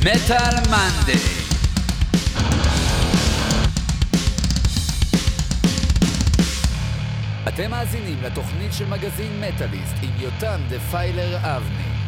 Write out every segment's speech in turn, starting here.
מטאל מנדי אתם מאזינים לתוכנית של מגזין מטאליסט עם יותם דפיילר אבני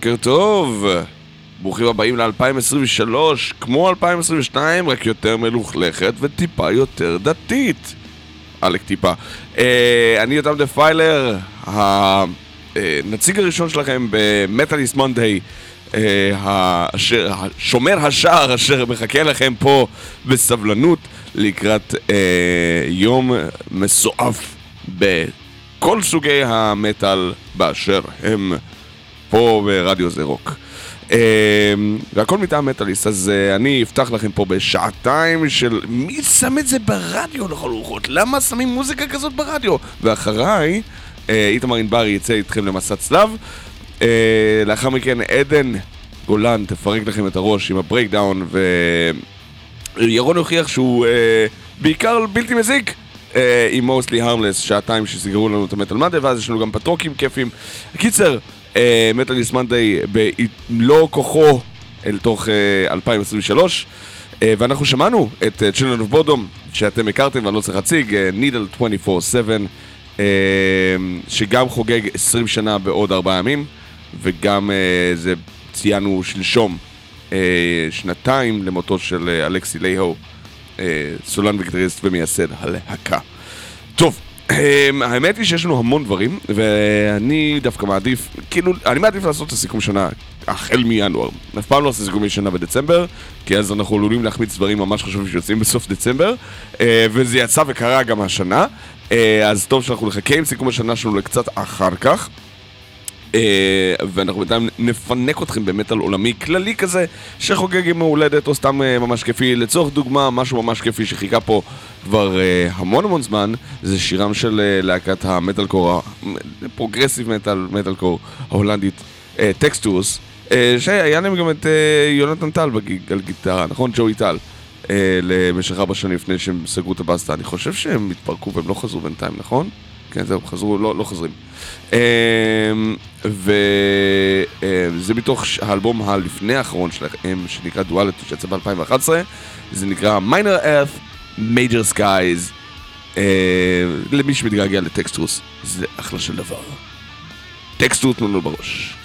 בוקר טוב, ברוכים הבאים ל-2023, כמו 2022, רק יותר מלוכלכת וטיפה יותר דתית. עלק טיפה. אה, אני יותם דפיילר, הנציג הראשון שלכם במטאליסט מונדיי. שומר השער אשר מחכה לכם פה בסבלנות לקראת אה, יום מסועף בכל סוגי המטאל באשר הם פה ברדיו זה רוק. אה, והכל מטעם מטאליסט, אז אה, אני אפתח לכם פה בשעתיים של מי שם את זה ברדיו לכל רוחות? למה שמים מוזיקה כזאת ברדיו? ואחריי, אה, איתמר ענברי יצא איתכם למסע צלב. אה, לאחר מכן עדן גולן תפרק לכם את הראש עם ה Breakdown וירון הוכיח שהוא בעיקר בלתי מזיק עם Mostly Harmless, שעתיים שסגרו לנו את ה Metal Monday ואז יש לנו גם פטרוקים כיפים. קיצר, מטאליסט מנדי במלוא כוחו אל תוך 2023 ואנחנו שמענו את Children of Bodom שאתם הכרתם ואני לא צריך להציג, נידל 24/7 שגם חוגג 20 שנה בעוד 4 ימים וגם זה ציינו שלשום אה, שנתיים למותו של אה, אלכסי לייהו, אה, סולן וגיטריסט ומייסד הלהקה. טוב, אה, האמת היא שיש לנו המון דברים, ואני דווקא מעדיף, כאילו, אני מעדיף לעשות את הסיכום שנה החל מינואר. אף פעם לא עושה סיכום שנה בדצמבר, כי אז אנחנו עלולים להחמיץ דברים ממש חשובים שיוצאים בסוף דצמבר, אה, וזה יצא וקרה גם השנה, אה, אז טוב שאנחנו נחכה עם סיכום השנה שלנו לקצת אחר כך. אה, ואנחנו בינתיים נפנק אתכם באמת על עולמי כללי כזה שחוגג עם ההולדת או סתם אה, ממש כיפי. לצורך דוגמה, משהו ממש כיפי שחיכה פה כבר אה, המון המון זמן זה שירם של להקת ה metalcore, progressive metal, metalcore ההולנדית, Textures שהיה להם גם את יונתן טל על גיטרה, נכון? ג'וי טל למשך ארבע שנים לפני שהם סגרו את הבאסטה אני חושב שהם התפרקו והם לא חזרו בינתיים, נכון? כן, זהו, חזרו, לא, לא חוזרים. אמ, וזה מתוך האלבום הלפני האחרון שלהם, שנקרא דואליטי, שיצא ב-2011. זה נקרא Minor Earth, Major Skies. למי שמתגעגע לטקסטרוס, זה אחלה של דבר. טקסטרוס תנו לו בראש.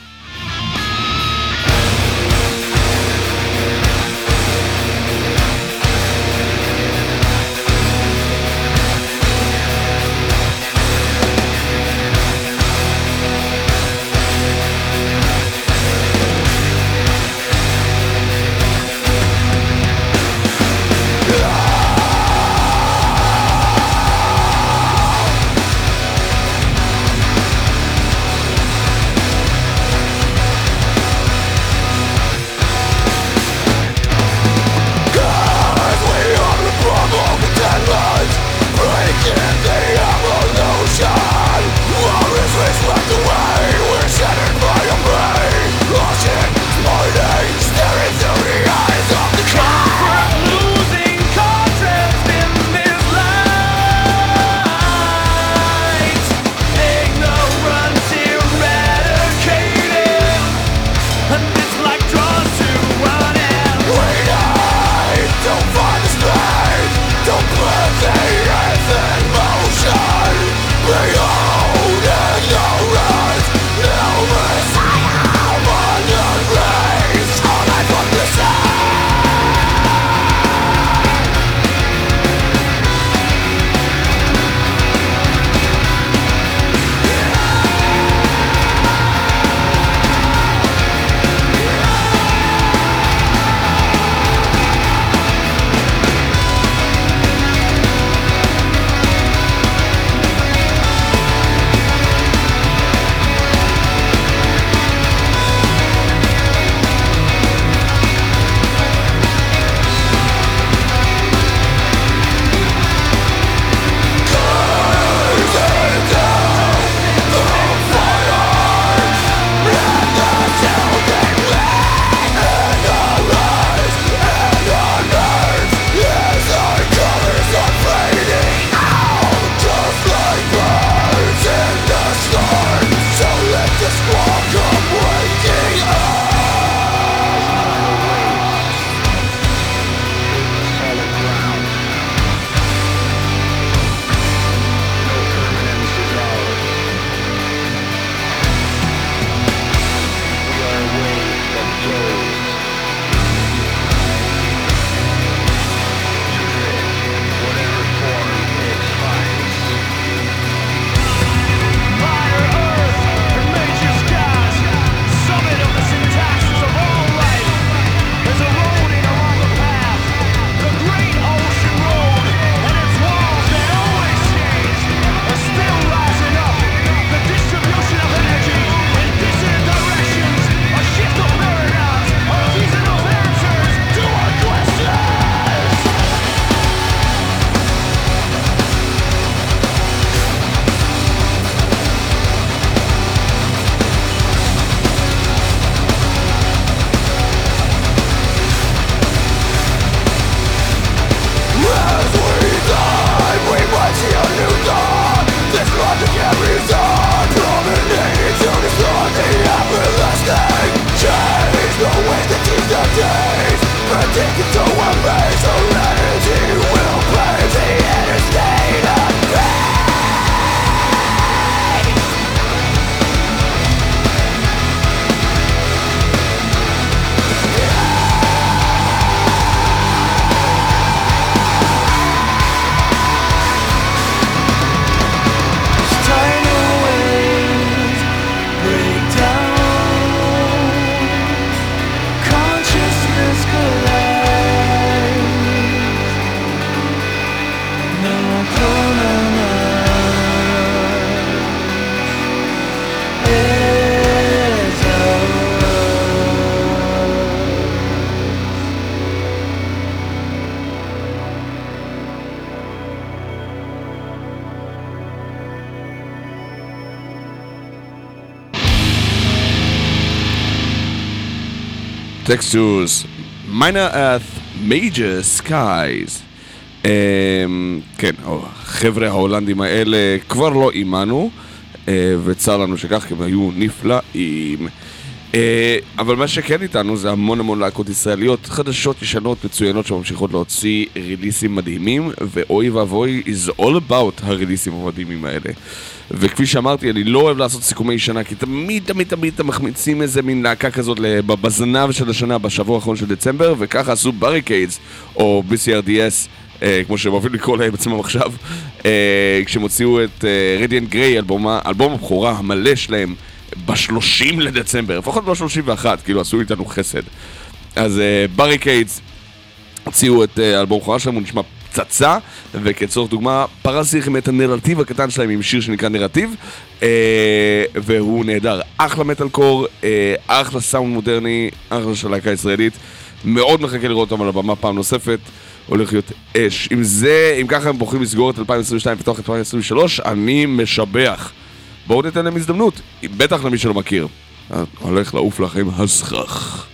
Textures, Minor Earth, Major Skies. כן, החבר'ה ההולנדים האלה כבר לא עימנו, אה, וצר לנו שכך, כי הם היו נפלאים. אה, אבל מה שכן איתנו זה המון המון להקות ישראליות חדשות, ישנות, מצוינות שממשיכות להוציא ריליסים מדהימים, ואוי ואבוי is all about הריליסים המדהימים האלה. וכפי שאמרתי, אני לא אוהב לעשות סיכומי שנה, כי תמיד תמיד תמיד אתם מחמיצים איזה מין להקה כזאת בזנב של השנה, בשבוע האחרון של דצמבר, וככה עשו Barricades, או BCRDS. אה, אה, כמו שהם אוהבים לקרוא להם עצמם עכשיו, אה, כשהם הוציאו את Radiant אה, Gray, אלבום הבכורה המלא שלהם, ב-30 לדצמבר, לפחות ב-31, כאילו עשו איתנו חסד. אז Barricades אה, הוציאו את אה, האלבום אה, שלהם, הוא נשמע פצצה, וכצורך דוגמה, פרסתי לכם את הנרטיב הקטן שלהם עם שיר שנקרא Narrative, uh, והוא נהדר. אחלה מטאל קור, uh, אחלה סאונד מודרני, אחלה של להקה ישראלית. מאוד מחכה לראות אותם על הבמה פעם נוספת. הולך להיות אש. אם זה, אם ככה הם בוחרים לסגור את 2022 ופתוח את 2023, אני משבח. בואו ניתן להם הזדמנות, בטח למי שלא מכיר. הולך לעוף לכם הסכך.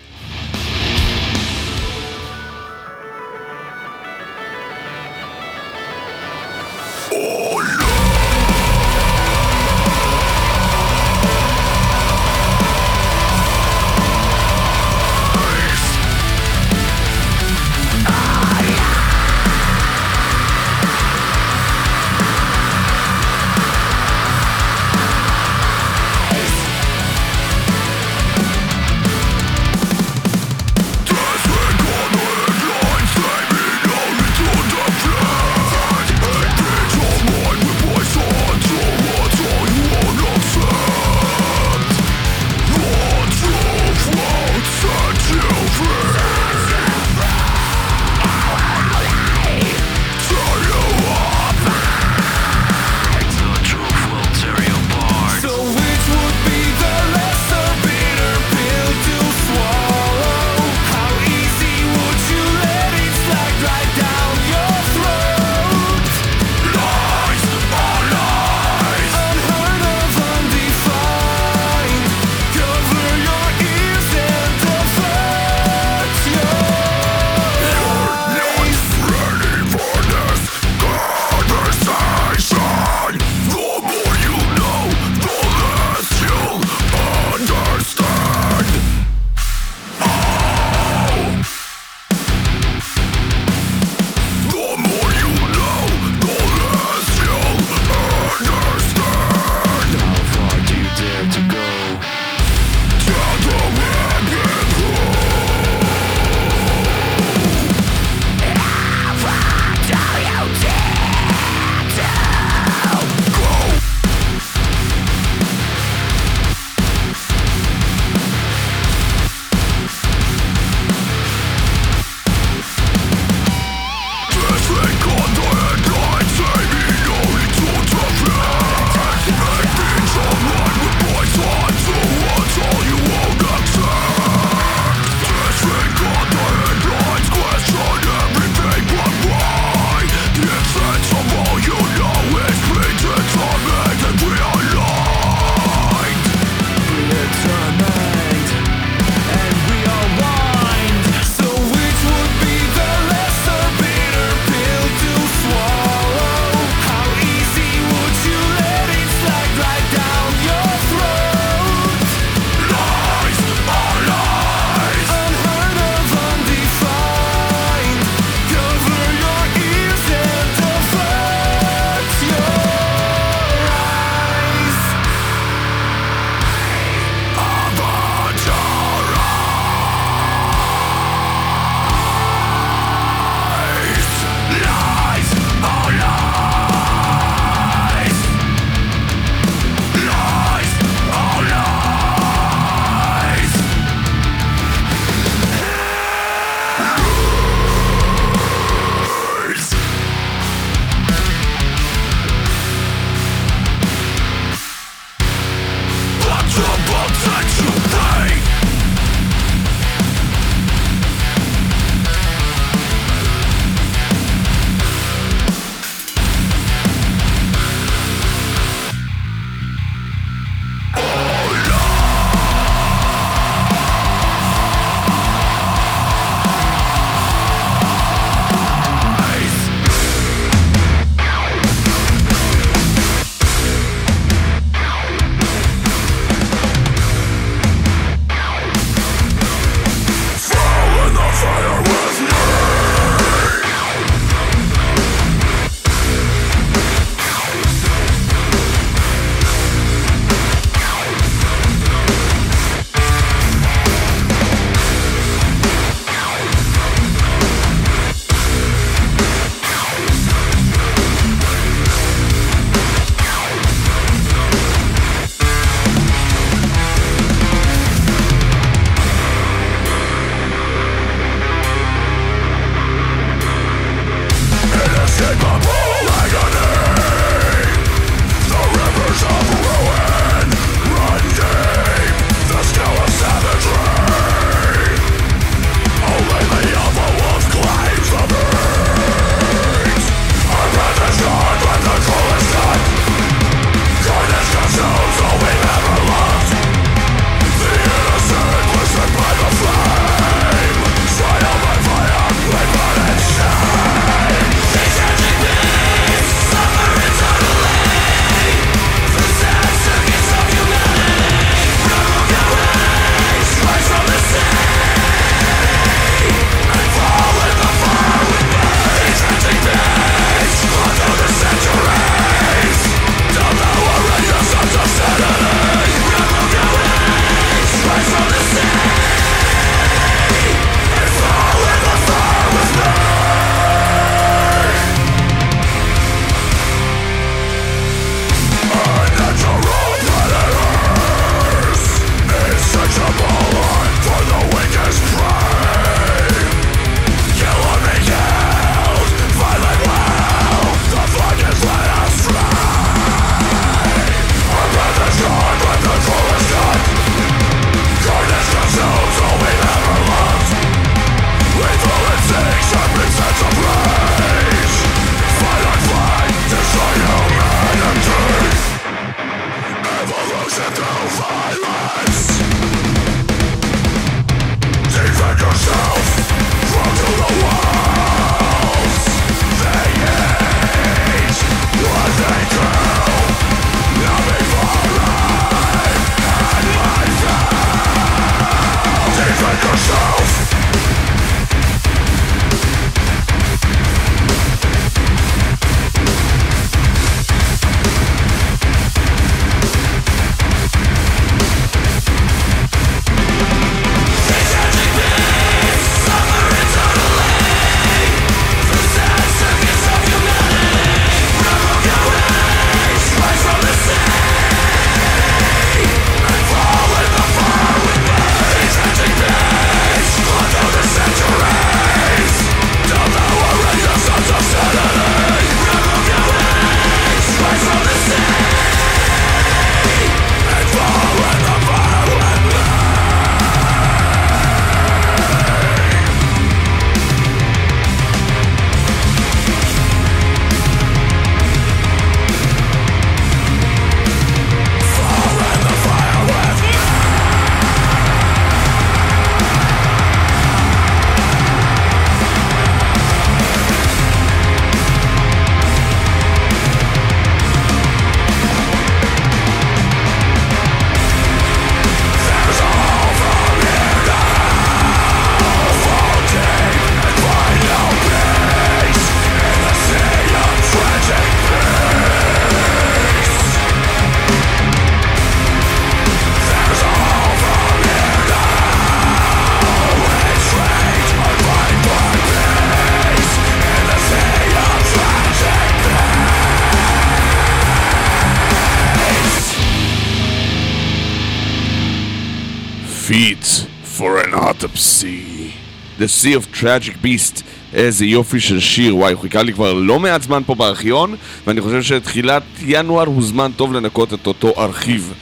The Sea of Tragic Beasts. איזה יופי של שיר, וואי, הוא חיכה לי כבר לא מעט זמן פה בארכיון, ואני חושב שתחילת ינואר הוא זמן טוב לנקות את אותו ארכיב.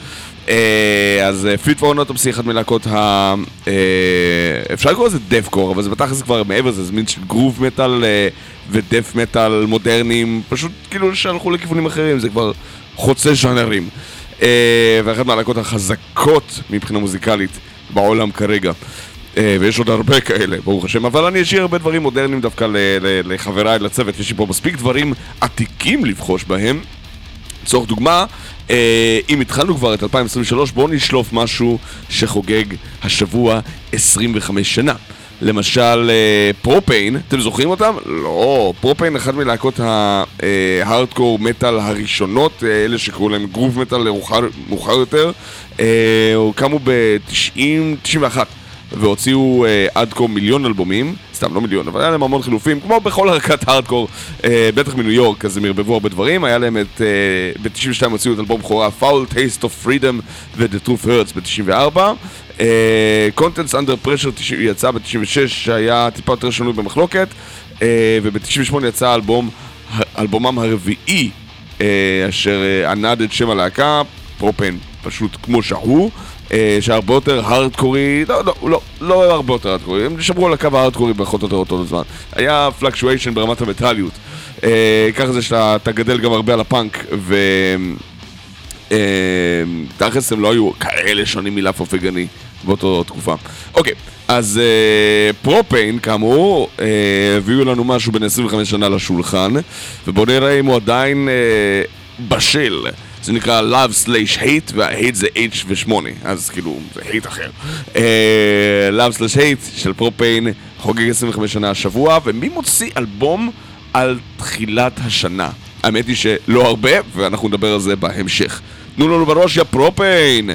אה, אז Fit for an Autopsy, אחת מלהקות ה... אה, אפשר לקרוא לזה deathcore, אבל זה בתכלס כבר מעבר זה מין של groove metal אה, ו death metal מודרניים, פשוט כאילו שהלכו לכיוונים אחרים, זה כבר חוצה ז'אנרים. ואחת מהלהקות החזקות מבחינה מוזיקלית בעולם כרגע. ויש עוד הרבה כאלה, ברוך השם, אבל אני אשאיר הרבה דברים מודרניים דווקא לחבריי לצוות, יש לי פה מספיק דברים עתיקים לבחוש בהם. לצורך דוגמה, אה, אם התחלנו כבר את 2023, בואו נשלוף משהו שחוגג השבוע 25 שנה. למשל, אה, פרופיין, אתם זוכרים אותם? לא, פרופיין אחת מלהקות ההארדקור מטאל הראשונות, אה, אלה שקראו להם גרוב מטאל מאוחר יותר, קמו ב-90-91 והוציאו עד כה מיליון אלבומים. סתם, לא מיליון, אבל היה להם המון חילופים, כמו בכל ערכת הארדקור, אה, בטח מניו יורק, אז הם ערבבו הרבה דברים. היה להם את, אה, ב-92 הוציאו את אלבום בכורה Foul Taste of Freedom ו-The Truth Hurts ב-94. אה, Contents Under Pressure יצא ב-96, שהיה טיפה יותר שנוי במחלוקת, אה, וב-98 יצא אלבום, אלבומם הרביעי, אה, אשר אה, ענד את שם הלהקה, פרופן, פשוט כמו שהוא. אה, שהרבה יותר הארדקורי, לא, לא, לא, לא הרבה יותר הארדקורי, הם שמרו על הקו הארדקורי פחות או יותר אותו זמן. היה פלקשואשן ברמת המטאליות. אה, ככה זה שאתה גדל גם הרבה על הפאנק, ו... אה, תכלס הם לא היו כאלה שונים מלאפ אופגני באותו תקופה. אוקיי, אז Pro-Pain, כאמור, הביאו לנו משהו בן 25 שנה לשולחן, ובואו נראה אם הוא עדיין בשל. זה נקרא Love slash hate, וה-hate זה H ו-8, אז כאילו, זה hate אחר. אה, Love slash hate של Pro-Pain חוגג 25 שנה השבוע, ומי מוציא אלבום על תחילת השנה? האמת היא שלא הרבה, ואנחנו נדבר על זה בהמשך. תנו לנו בראש, יא Pro-Pain!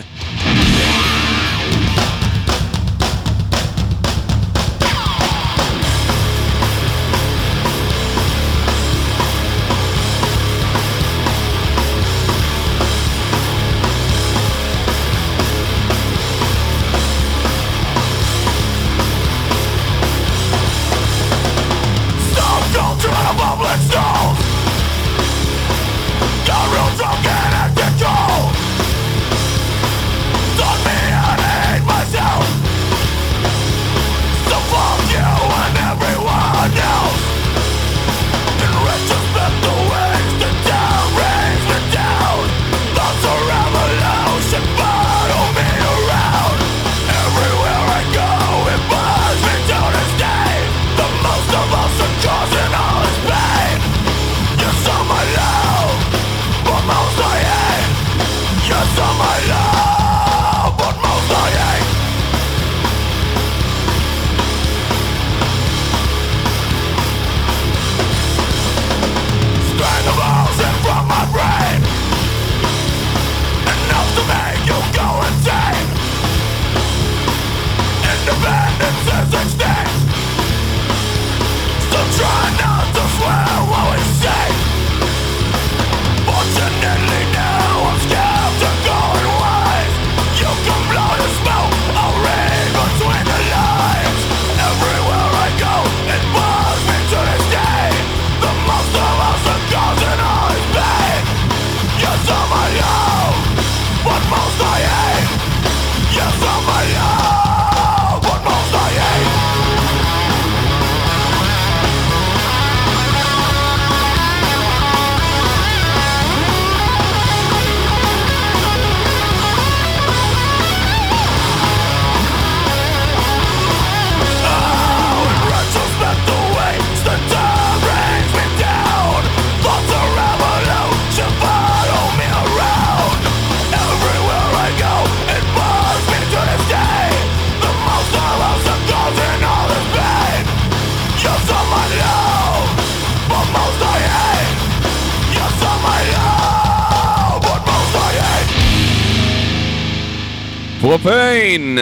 Pro-Pain!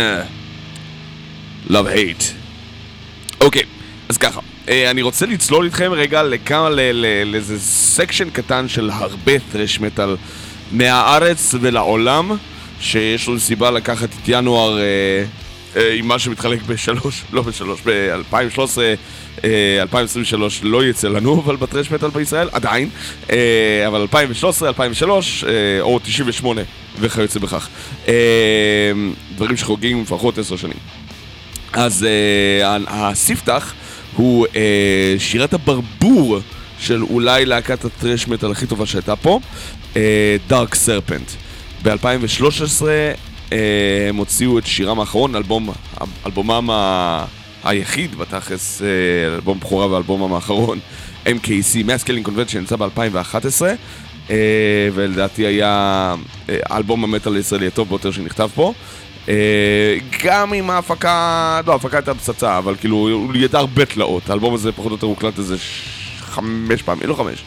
Love hate. אוקיי, אז ככה, אה, אני רוצה לצלול איתכם רגע לכמה, לאיזה section קטן של הרבה thrash metal מהארץ ולעולם, שיש לו סיבה לקחת את ינואר אה, אה, עם מה שמתחלק בשלוש, לא בשלוש, ב-2013, 2023 לא יצא לנו, אבל ב thrash metal בישראל, עדיין, אה, אבל 2013, 2003, או 98 וכיוצא בכך. דברים שחוגגים לפחות עשר שנים. אז הספתח הוא שירת הברבור של אולי להקת הטרש מטאל הכי טובה שהייתה פה, דארק סרפנט. ב-2013 אה, הם הוציאו את שירם האחרון, אלבום, אלבומם ה... היחיד בתכלס, אה, אלבום בכורה ואלבומם האחרון, MKC, Masculine Convention, יצא ב-2011, אה, ולדעתי היה אלבום המטאל הישראלי הטוב ביותר שנכתב פה. גם עם ההפקה, לא, ההפקה הייתה פצצה, אבל כאילו, הוא ידע הרבה תלאות. האלבום הזה פחות או יותר הוקלט איזה חמש פעמים, לא חמש,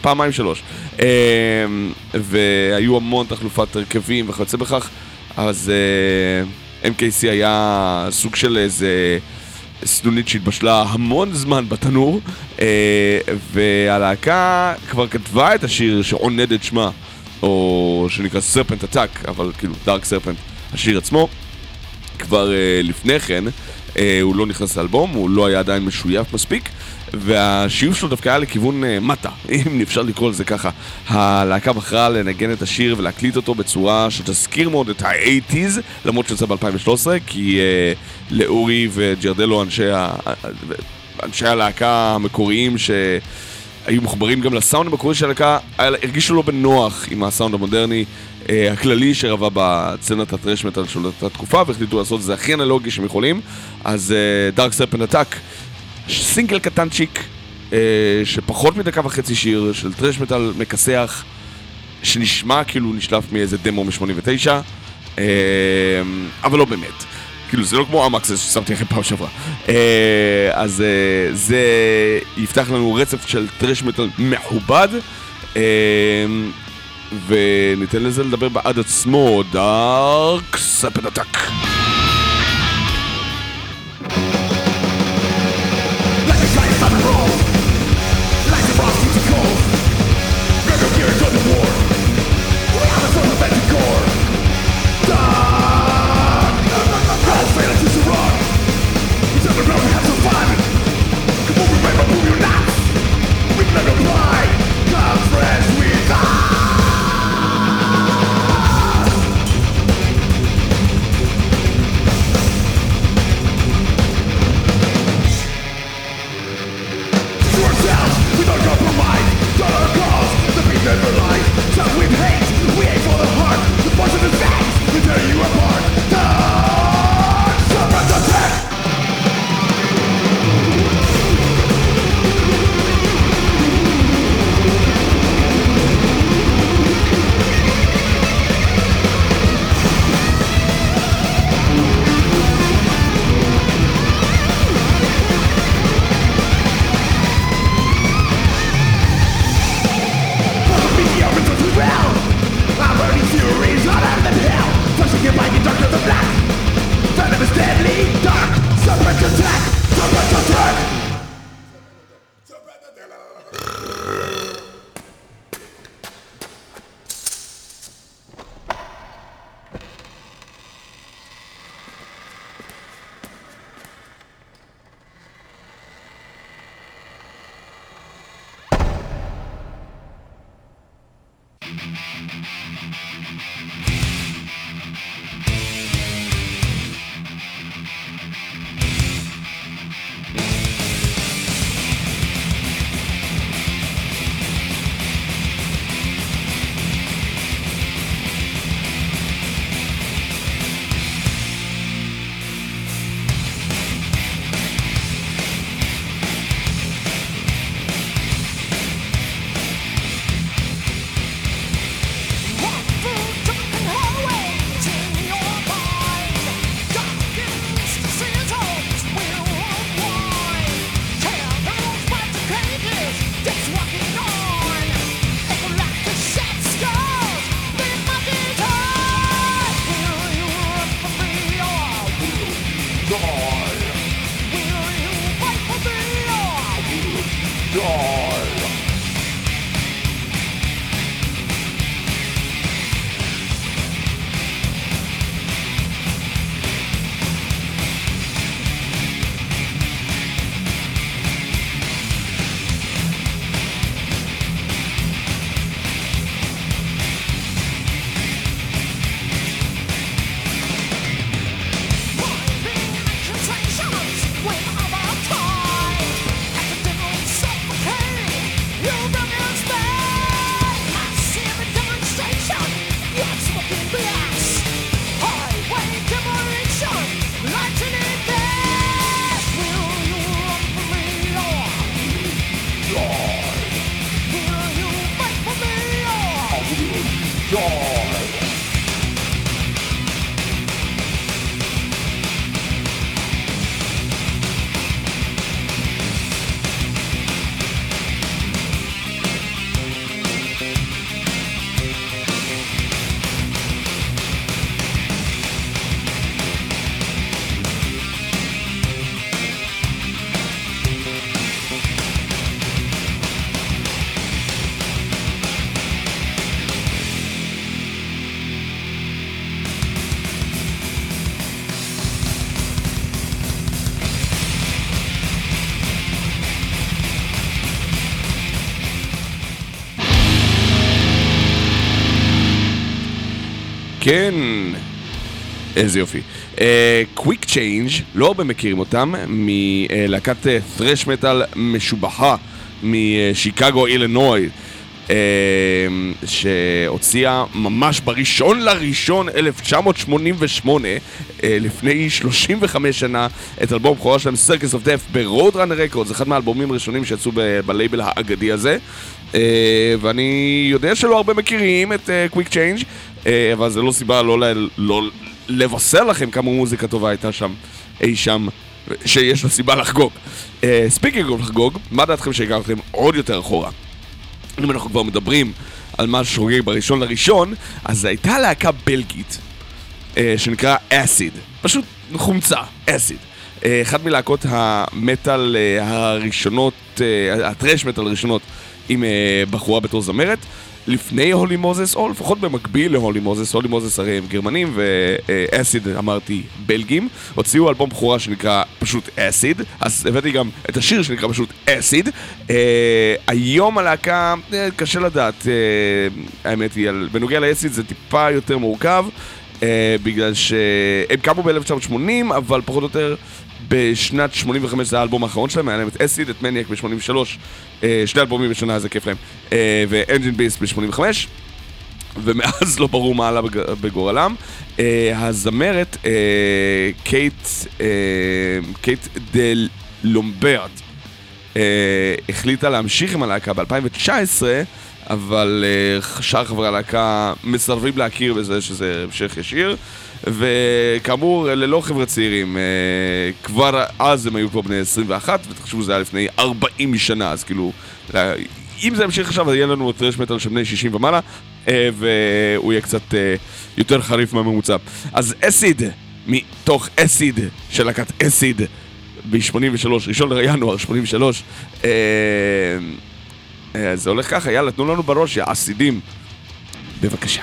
פעמיים שלוש. והיו המון תחלופת הרכבים וכיוצא בכך. אז אה, MKC היה סוג של איזה סנונית שהתבשלה המון זמן בתנור, uh, והלהקה כבר כתבה את השיר שעונד את שמה, או שנקרא סרפנט אטאק, אבל כאילו דארק סרפנט, השיר עצמו, כבר uh, לפני כן. Uh, הוא לא נכנס לאלבום, הוא לא היה עדיין משויף מספיק, והשיוף שלו דווקא היה לכיוון uh, מטה, אם אפשר לקרוא לזה ככה. הלהקה בחרה לנגן את השיר ולהקליט אותו בצורה שתזכיר מאוד את ה-80's, למרות שיצא ב-2013, כי uh, לאורי וג'רדלו, אנשי, ה... אנשי הלהקה המקוריים, ש... היו מחוברים גם לסאונד המקורי של הלהקה, הרגישו לא בנוח עם הסאונד המודרני uh, הכללי שרבה בצנת הטרש מטאל של אותה תקופה, והחליטו לעשות את זה הכי אנלוגי שהם יכולים. אז דארק סרפן עתק סינגל קטנצ'יק, אה, שפחות מדקה וחצי שיר, של טרש מטאל מכסח, שנשמע כאילו נשלף מאיזה דמו מ-89, אה, אבל לא באמת. כאילו זה לא כמו אמקסס ששמתי לכם פעם שעברה. אה, אז אה, זה יפתח לנו רצף של טרש מטאל מכובד. אה, וניתן לזה לדבר בעד עצמו, דארק ספנטק. Occupying the darkness of black. Venom deadly dark. Serpent attack Serpent attack. כן, איזה יופי. קוויק uh, צ'יינג', לא הרבה מכירים אותם, מלהקת thrash metal משובחה משיקגו אילינוי, אה, שהוציאה ממש בראשון לראשון 1988, אה, לפני 35 שנה, את אלבום בכורה שלהם, Circus of Death, ב Roadrunner Records, אחד מהאלבומים הראשונים שיצאו בלייבל האגדי הזה. אה, ואני יודע שלא הרבה מכירים את קוויק uh, צ'יינג' אה, אבל זה לא סיבה לא, לא לבשר לכם כמה מוזיקה טובה הייתה שם, אי שם, שיש לה סיבה לחגוג. Speaking אה, of לחגוג, מה דעתכם שהגעתם עוד יותר אחורה? אם אנחנו כבר מדברים על מה שחוגג בראשון לראשון, אז הייתה להקה בלגית אה, שנקרא Acid, פשוט חומצה, Acid. אחת מלהקות המטאל הראשונות, הטרש מטאל הראשונות עם בחורה בתור זמרת. לפני הולי מוזס, או לפחות במקביל להולי מוזס, הולי מוזס הרי הם גרמנים ואסיד אמרתי בלגים, הוציאו אלבום בכורה שנקרא פשוט אסיד, אז הבאתי גם את השיר שנקרא פשוט אסיד. אה, היום הלהקה, אה, קשה לדעת, אה, האמת היא, בנוגע לאסיד זה טיפה יותר מורכב, בגלל שהם קמו ב-1980, אבל פחות או יותר בשנת 85 זה האלבום האחרון שלהם, היה להם את Acid, את מניאק ב-83, אה, שני אלבומים בשנה, זה כיף להם, אה, ו Engine Beast ב-85, ומאז לא ברור מה עלה בגורלם. אה, הזמרת קייט, קייט דה לומברט החליטה להמשיך עם הלהקה ב-2019, אבל שאר חברי הלהקה מסרבים להכיר בזה שזה המשך ישיר. וכאמור, ללא חבר'ה צעירים, אה, כבר אז הם היו כבר בני 21, ותחשבו שזה היה לפני 40 שנה, אז כאילו, אם זה ימשיך עכשיו, אז יהיה לנו טרש מטאל של בני 60 ומעלה, אה, והוא יהיה קצת אה, יותר חריף מהממוצע. אז אסיד, מתוך אסיד של להקת אסיד, ב-83, ראשון לינואר 83, זה הולך ככה, יאללה, תנו לנו בראש, יא אסידים. בבקשה.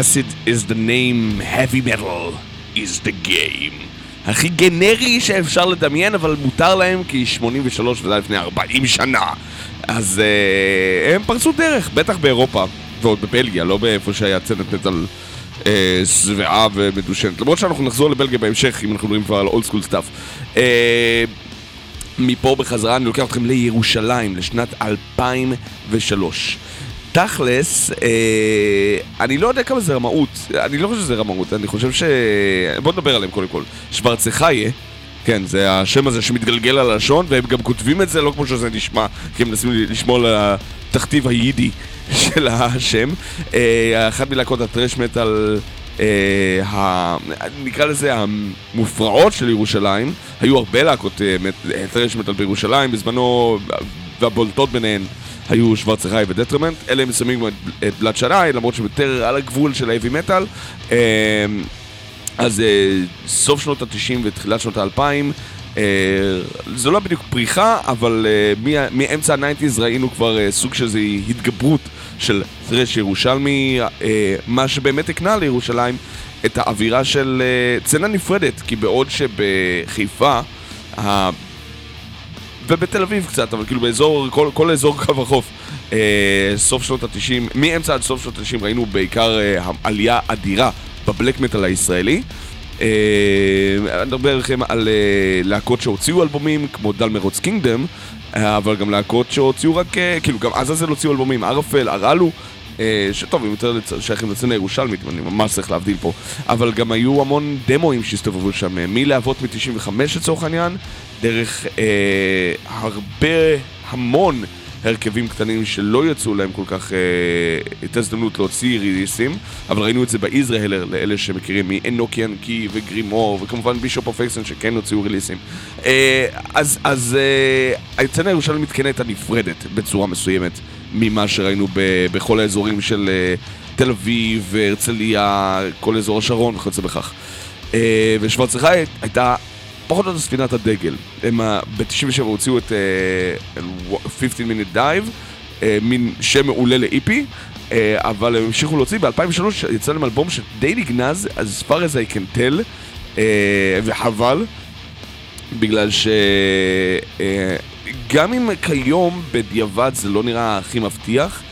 Acid is the name, heavy metal is the game. הכי גנרי שאפשר לדמיין, אבל מותר להם כי 83 וזה לפני 40 שנה. אז אה, הם פרצו דרך, בטח באירופה, ועוד בבלגיה, לא באיפה שהיה סצנת מטאל אה, שבעה ומדושנת. למרות שאנחנו נחזור לבלגיה בהמשך, אם אנחנו מדברים כבר על old school stuff. מפה בחזרה אני לוקח אתכם לירושלים, לשנת 2003. תכלס, אה, אני לא יודע כמה זה רמאות, אני לא חושב שזה רמאות, אני חושב ש... בוא נדבר עליהם קודם כל. שוורצחיה, כן, זה השם הזה שמתגלגל על הלשון, והם גם כותבים את זה לא כמו שזה נשמע, כי הם מנסים לשמור על התכתיב היידי של השם. אה, אחת מלהקות הטרש מטאל, אה, נקרא לזה המופרעות של ירושלים, היו הרבה להקות אה, טרש מטאל בירושלים, בזמנו, והבולטות ביניהן היו שוורצחי ודטרמנט, אלה מסיימים את בלאד שנאי, למרות יותר על הגבול של האבי מטאל. אז סוף שנות ה-90 ותחילת שנות ה-2000 זה לא בדיוק פריחה, אבל מאמצע ה-90's ראינו כבר סוג של התגברות של טרש ירושלמי, מה שבאמת הקנה לירושלים את האווירה של צנה נפרדת, כי בעוד שבחיפה ובתל אביב קצת, אבל כאילו באזור, כל, כל אזור קו החוף, אה, סוף שנות ה-90, מאמצע עד סוף שנות ה-90 ראינו בעיקר אה, עלייה אדירה בבלק מטאל הישראלי. אה, אני מדבר לכם על אה, להקות שהוציאו אלבומים, כמו דל מרוץ קינגדם, אה, אבל גם להקות שהוציאו רק, אה, כאילו גם עזאזל הוציאו אלבומים, ערפל, הרלו. אה, שטוב, הם יותר שייכים לצנה הירושלמית, אני ממש צריך להבדיל פה. אבל גם היו המון דמואים שהסתובבו שם, אה, מלהבות מ-95 לצורך העניין, דרך אה, הרבה, המון הרכבים קטנים שלא יצאו להם כל כך אה, את ההזדמנות להוציא ריליסים, אבל ראינו את זה באיזרהלר, לאלה שמכירים מאנוקיאן קי וגרימור, וכמובן בישופ אוף אקסן שכן הוציאו ריליסים. אה, אז, אז אה, הצנה הירושלמית כן הייתה נפרדת בצורה מסוימת ממה שראינו ב, בכל האזורים של אה, תל אביב, הרצליה, כל אזור השרון וכיוצא בכך. אה, ושוורצחי הייתה פחות או יותר ספינת הדגל. הם ב-97 הוציאו את uh, 15 minute dive, uh, מין שם מעולה לאיפי, uh, אבל הם המשיכו להוציא, ב-2003 יצא להם אלבום שדי נגנז, as far as I can tell, וחבל, בגלל ש... גם אם כיום בדיעבד זה לא נראה הכי מבטיח,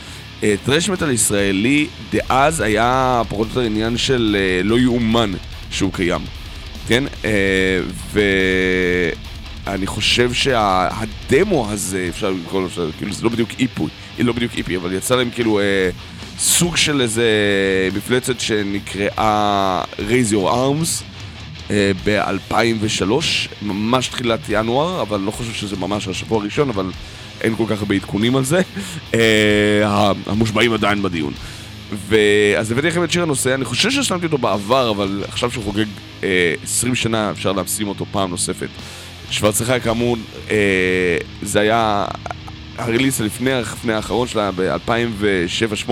טרש מטאל ישראלי דאז היה פחות או יותר עניין של לא יאומן שהוא קיים. כן? ואני חושב שהדמו הזה, אפשר לקרוא לו, כאילו זה לא בדיוק איפוי, היא לא בדיוק איפי, אבל יצא להם כאילו אה, סוג של איזה מפלצת שנקראה Raise Your Arms אה, ב-2003, ממש תחילת ינואר, אבל לא חושב שזה ממש השבוע הראשון, אבל אין כל כך הרבה עדכונים על זה. המושבעים עדיין בדיון. ואז הבאתי לכם את שיר הנושא, אני חושב ששמתי אותו בעבר, אבל עכשיו שהוא חוגג 20 שנה אפשר להשים אותו פעם נוספת. שוורצחי כאמור, אה, זה היה הריליס לפני לפני האחרון שלה ב-2007-2008.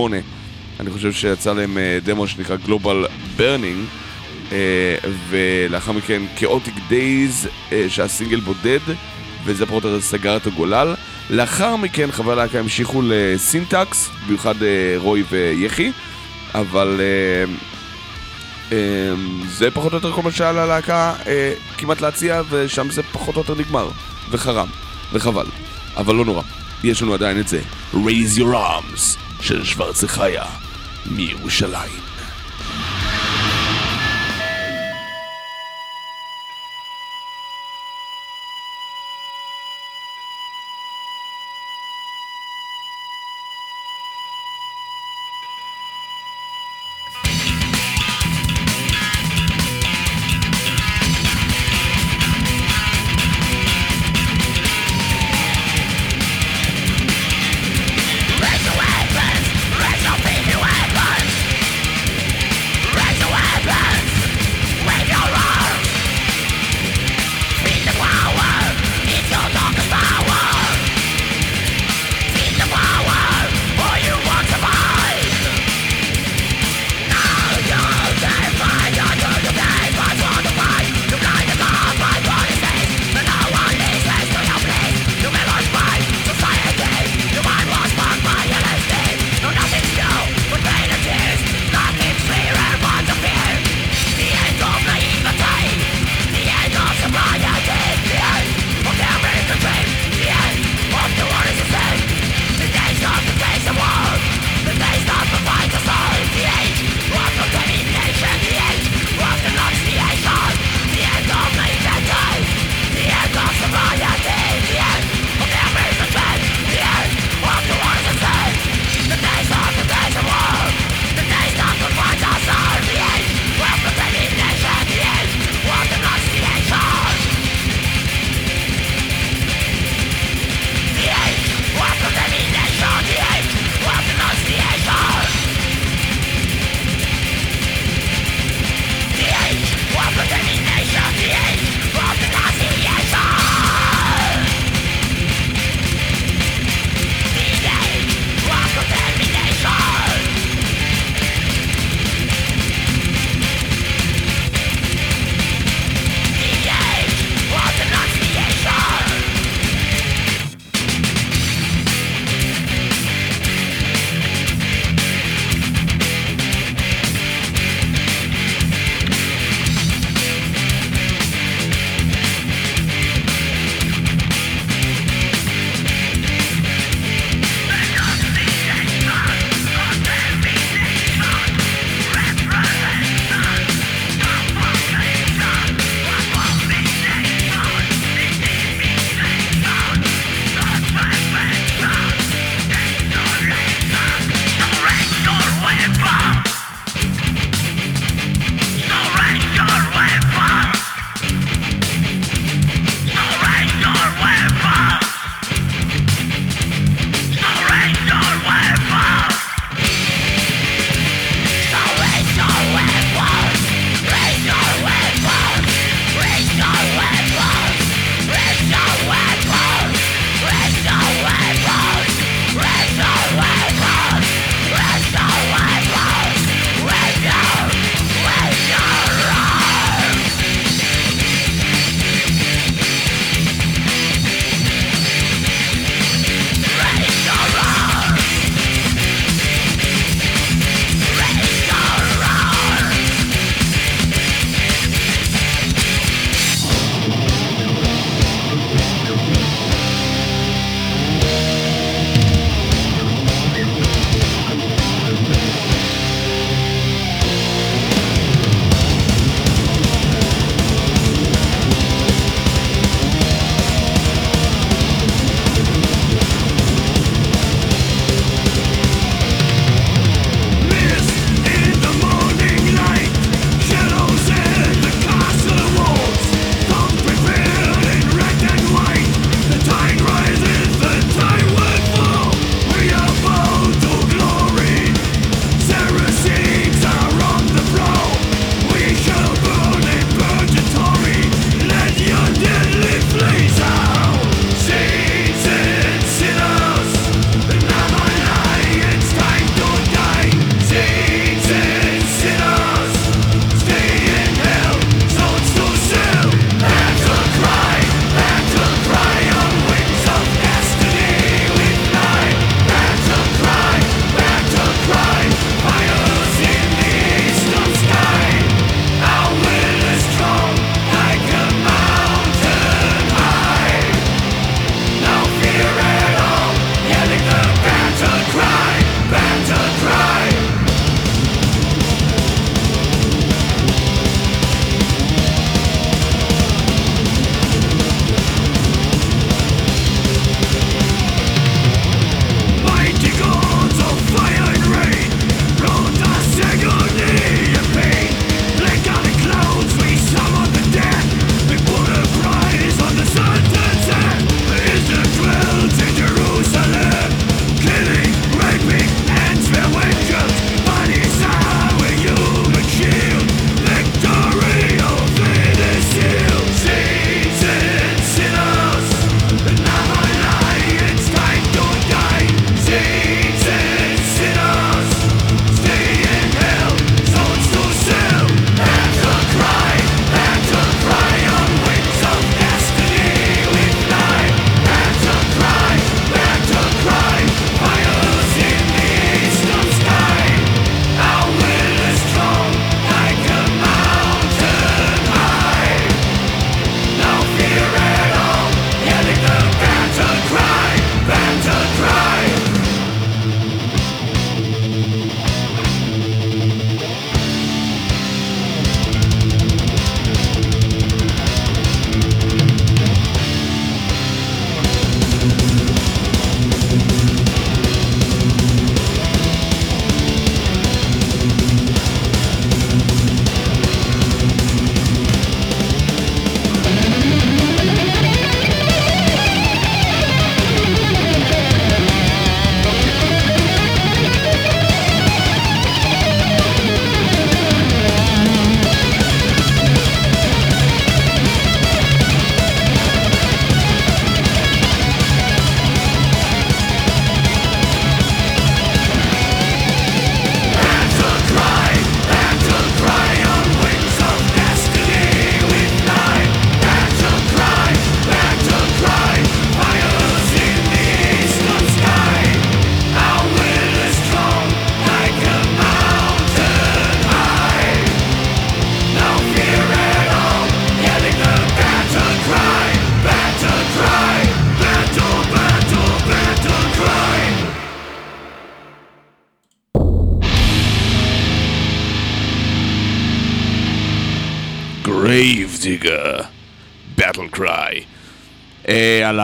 אני חושב שיצא להם אה, דמו שנקרא Global Burning, אה, ולאחר מכן Chaotic Days, אה, שהסינגל בודד, וזה פחות או יותר סגר את הגולל. לאחר מכן חברי הלהקה המשיכו לסינטקס, במיוחד אה, רוי ויחי, אבל זה פחות או יותר כל מה שהיה ללהקה אה, כמעט להציע, ושם זה פחות או יותר נגמר, וחרם, וחבל, אבל לא נורא, יש לנו עדיין את זה, Raise Your Arms של שוורצחיה מירושלים.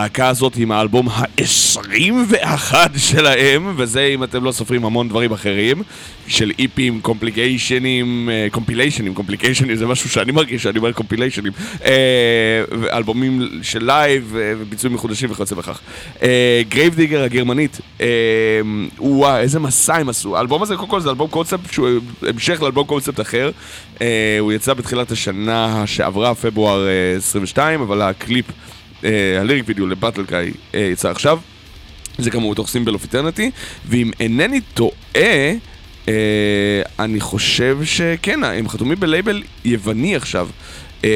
הלהקה הזאת עם האלבום ה-21 שלהם, וזה אם אתם לא סופרים המון דברים אחרים, של איפים, קומפליקיישנים, קומפיליישנים, קומפליקיישנים זה משהו שאני מרגיש שאני אומר compilation ים, אה, אלבומים של live אה, וביצועים מחודשים וכיוצא בכך. Grave Digger הגרמנית, וואו, איזה מסע הם עשו. האלבום הזה, קודם כל זה אלבום קונספט שהוא המשך לאלבום קונספט אחר. הוא יצא בתחילת השנה שעברה, פברואר אה, 22, אבל הקליפ... אה, הליריק וידאו לבטל קאי אה, יצא עכשיו. זה כאמור בתוך Symbol of Eternity, ואם אינני טועה, אה, אני חושב שכן, הם חתומים בלייבל יווני עכשיו.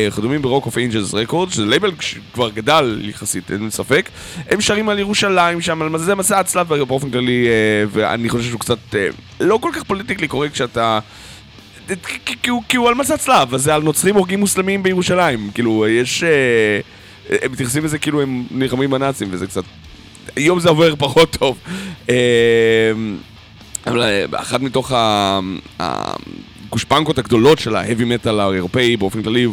חתומים ב Rock of Angels Records, שזה לייבל שכבר גדל יחסית, אין ספק. הם שרים על ירושלים שם, על זה מסע הצלב באופן כללי, ואני חושב שהוא קצת לא כל כך politically correct כשאתה... כי הוא על מסע צלב, אז זה על נוצרים הורגים מוסלמים בירושלים. כאילו, יש... הם מתייחסים לזה כאילו הם נלחמים בנאצים, וזה קצת... היום זה עובר פחות טוב. אמ, אבל אה, אחת מתוך הגושפנקות הגדולות של ה heavy metal האירופאי באופן כללי,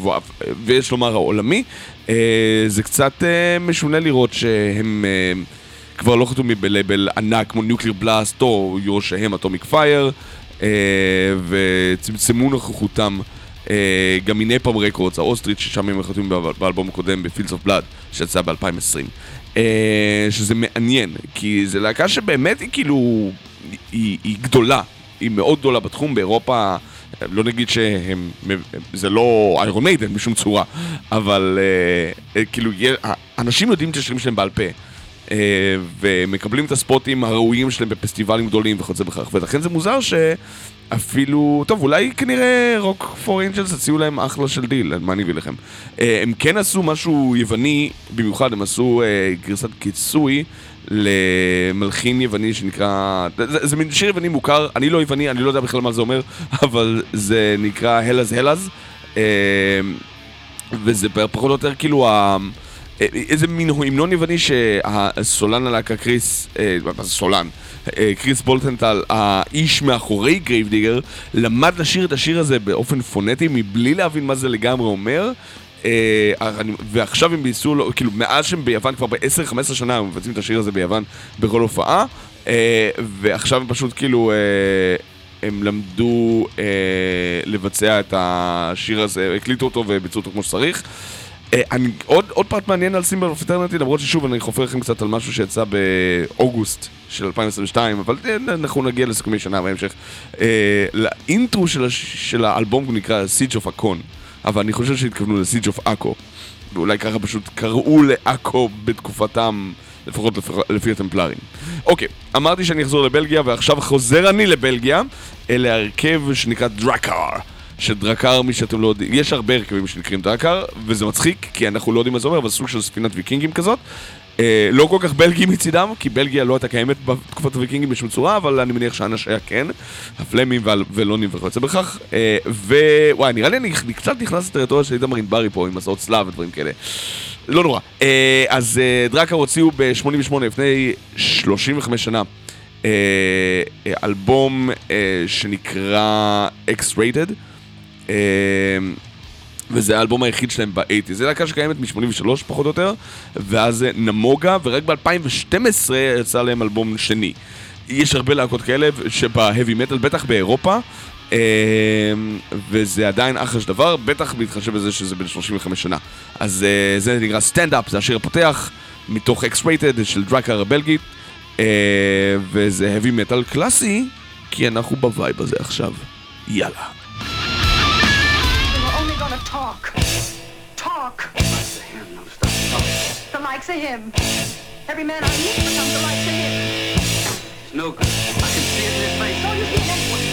ויש לומר העולמי, אה, זה קצת אה, משונה לראות שהם כבר לא חתומים בלייבל ענק כמו Nuclear Blast או יורשיהם Atomic Fire, וצמצמו נוכחותם. אה, גם מ Napalm Records, האוסטרית, ששם הם חתומים באלבום הקודם, ב Fields of Blood, שיצא ב-2020. אה, שזה מעניין, כי זו להקה שבאמת היא כאילו, היא, היא גדולה, היא מאוד גדולה בתחום, באירופה, לא נגיד שהם, זה לא Iron Maiden בשום צורה, אבל אה, כאילו, אנשים יודעים את השירים שלהם בעל פה. אה, ומקבלים את ה spot ים הראויים שלהם בפסטיבלים גדולים וכיוצא בכך, ולכן זה מוזר ש... אפילו, טוב, אולי כנראה Rock of Angels הציעו להם אחלה של דיל, מה אני אביא לכם? אה, הם כן עשו משהו יווני, במיוחד הם עשו אה, גרסת כיסוי למלחין יווני שנקרא, זה, זה מין שיר יווני מוכר, אני לא יווני, אני לא יודע בכלל מה זה אומר, אבל זה נקרא Hellas Hellas, אה, וזה פחות או יותר כאילו ה... איזה מין המנון יווני שהסולן הלהקה Chris, סולן? אה, Chris Boltendahl, האיש מאחורי Grave Digger, למד לשיר את השיר הזה באופן פונטי מבלי להבין מה זה לגמרי אומר. אה, ועכשיו הם ביסו, כאילו מאז שהם ביוון כבר ב-10-15 שנה הם מבצעים את השיר הזה ביוון בכל הופעה אה, ועכשיו הם פשוט כאילו הם למדו לבצע את השיר הזה, הקליטו אותו וביצעו אותו כמו שצריך אני, עוד, עוד פרט מעניין על Symbol of Eternity, למרות ששוב אני חופר לכם קצת על משהו שיצא באוגוסט של 2022, אבל אה, אנחנו נגיע לסיכומי שנה בהמשך. אה, לאינטרו של, של האלבום נקרא Siege of Akon, אבל אני חושב שהתכוונו ל-Siege of Akko, ואולי ככה פשוט קראו לאקו בתקופתם, לפחות לפ... לפי הטמפלרים. אוקיי, אמרתי שאני אחזור לבלגיה, ועכשיו חוזר אני לבלגיה, אל ההרכב שנקרא דראקר. שדרקר, מי שאתם לא יודעים, יש הרבה הרכבים שנקראים דרקר, וזה מצחיק, כי אנחנו לא יודעים מה זה אומר, אבל סוג של ספינת ויקינגים כזאת. אה, לא כל כך בלגי מצידם, כי בלגיה לא הייתה קיימת בתקופת הוויקינגים בשום צורה, אבל אני מניח שאנש היה כן, הפלמים והלונים וכיוצא בכך. אה, ווואי, נראה לי אני קצת נכנס לטריטוריה של איתמר ענברי פה, עם מסעות צלב ודברים כאלה. לא נורא. אה, אז אה, דרקר הוציאו ב-88 לפני 35 שנה. אה, אה, אלבום אה, שנקרא X-Rated. אמ, וזה האלבום היחיד שלהם ב-80. זה להקה שקיימת מ-83 פחות או יותר, ואז נמוגה, ורק ב-2012 יצא להם אלבום שני. יש הרבה להקות כאלה שבה-heavy metal, בטח באירופה, אמ, וזה עדיין אחלה של דבר, בטח בהתחשב בזה שזה בן 35 שנה. אז אה, זה נקרא Stand Up, זה השיר הפותח, מתוך X-Rated של Drakkar הבלגית, אה, וזה heavy metal קלאסי, כי אנחנו ב vibe הזה עכשיו. יאללה. Talk. Talk. The likes of him, no stuff. The likes of him. Every man I meet becomes the likes of him. It's no good. I can see it in his face. So you see it anyway.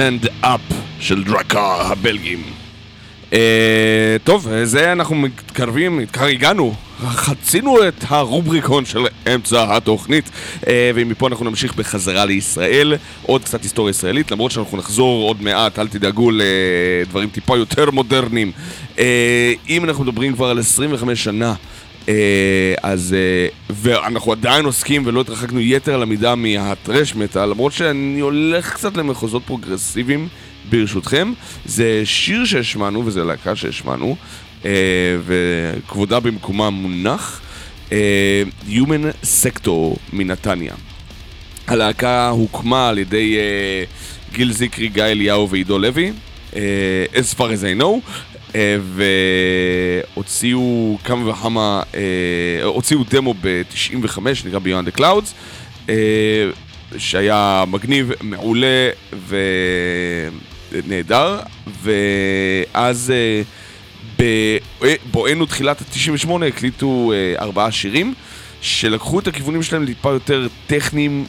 Stand Up של Drakkar הבלגים. אה, טוב, זה אנחנו מתקרבים, כבר הגענו, חצינו את הרובריקון של אמצע התוכנית אה, ומפה אנחנו נמשיך בחזרה לישראל, עוד קצת היסטוריה ישראלית, למרות שאנחנו נחזור עוד מעט, אל תדאגו לדברים טיפה יותר מודרניים. אה, אם אנחנו מדברים כבר על 25 שנה אה, אז, אה, ואנחנו עדיין עוסקים ולא התרחקנו יתר על המידה מה thrash metal, למרות שאני הולך קצת למחוזות פרוגרסיביים ברשותכם. זה שיר שהשמענו, וזו להקה שהשמענו, אה, וכבודה במקומה מונח, Human Sector מנתניה. הלהקה הוקמה על ידי גיל זיקרי, גיא אליהו ועידו לוי, as far as I know, אה, והוציאו כמה וכמה, אה, הוציאו דמו ב-95, שנקרא Beyond the Clouds, אה, שהיה מגניב, מעולה ונהדר, ואז בבואנו תחילת ה-98 הקליטו ארבעה שירים, שלקחו את הכיוונים שלהם טיפה יותר טכניים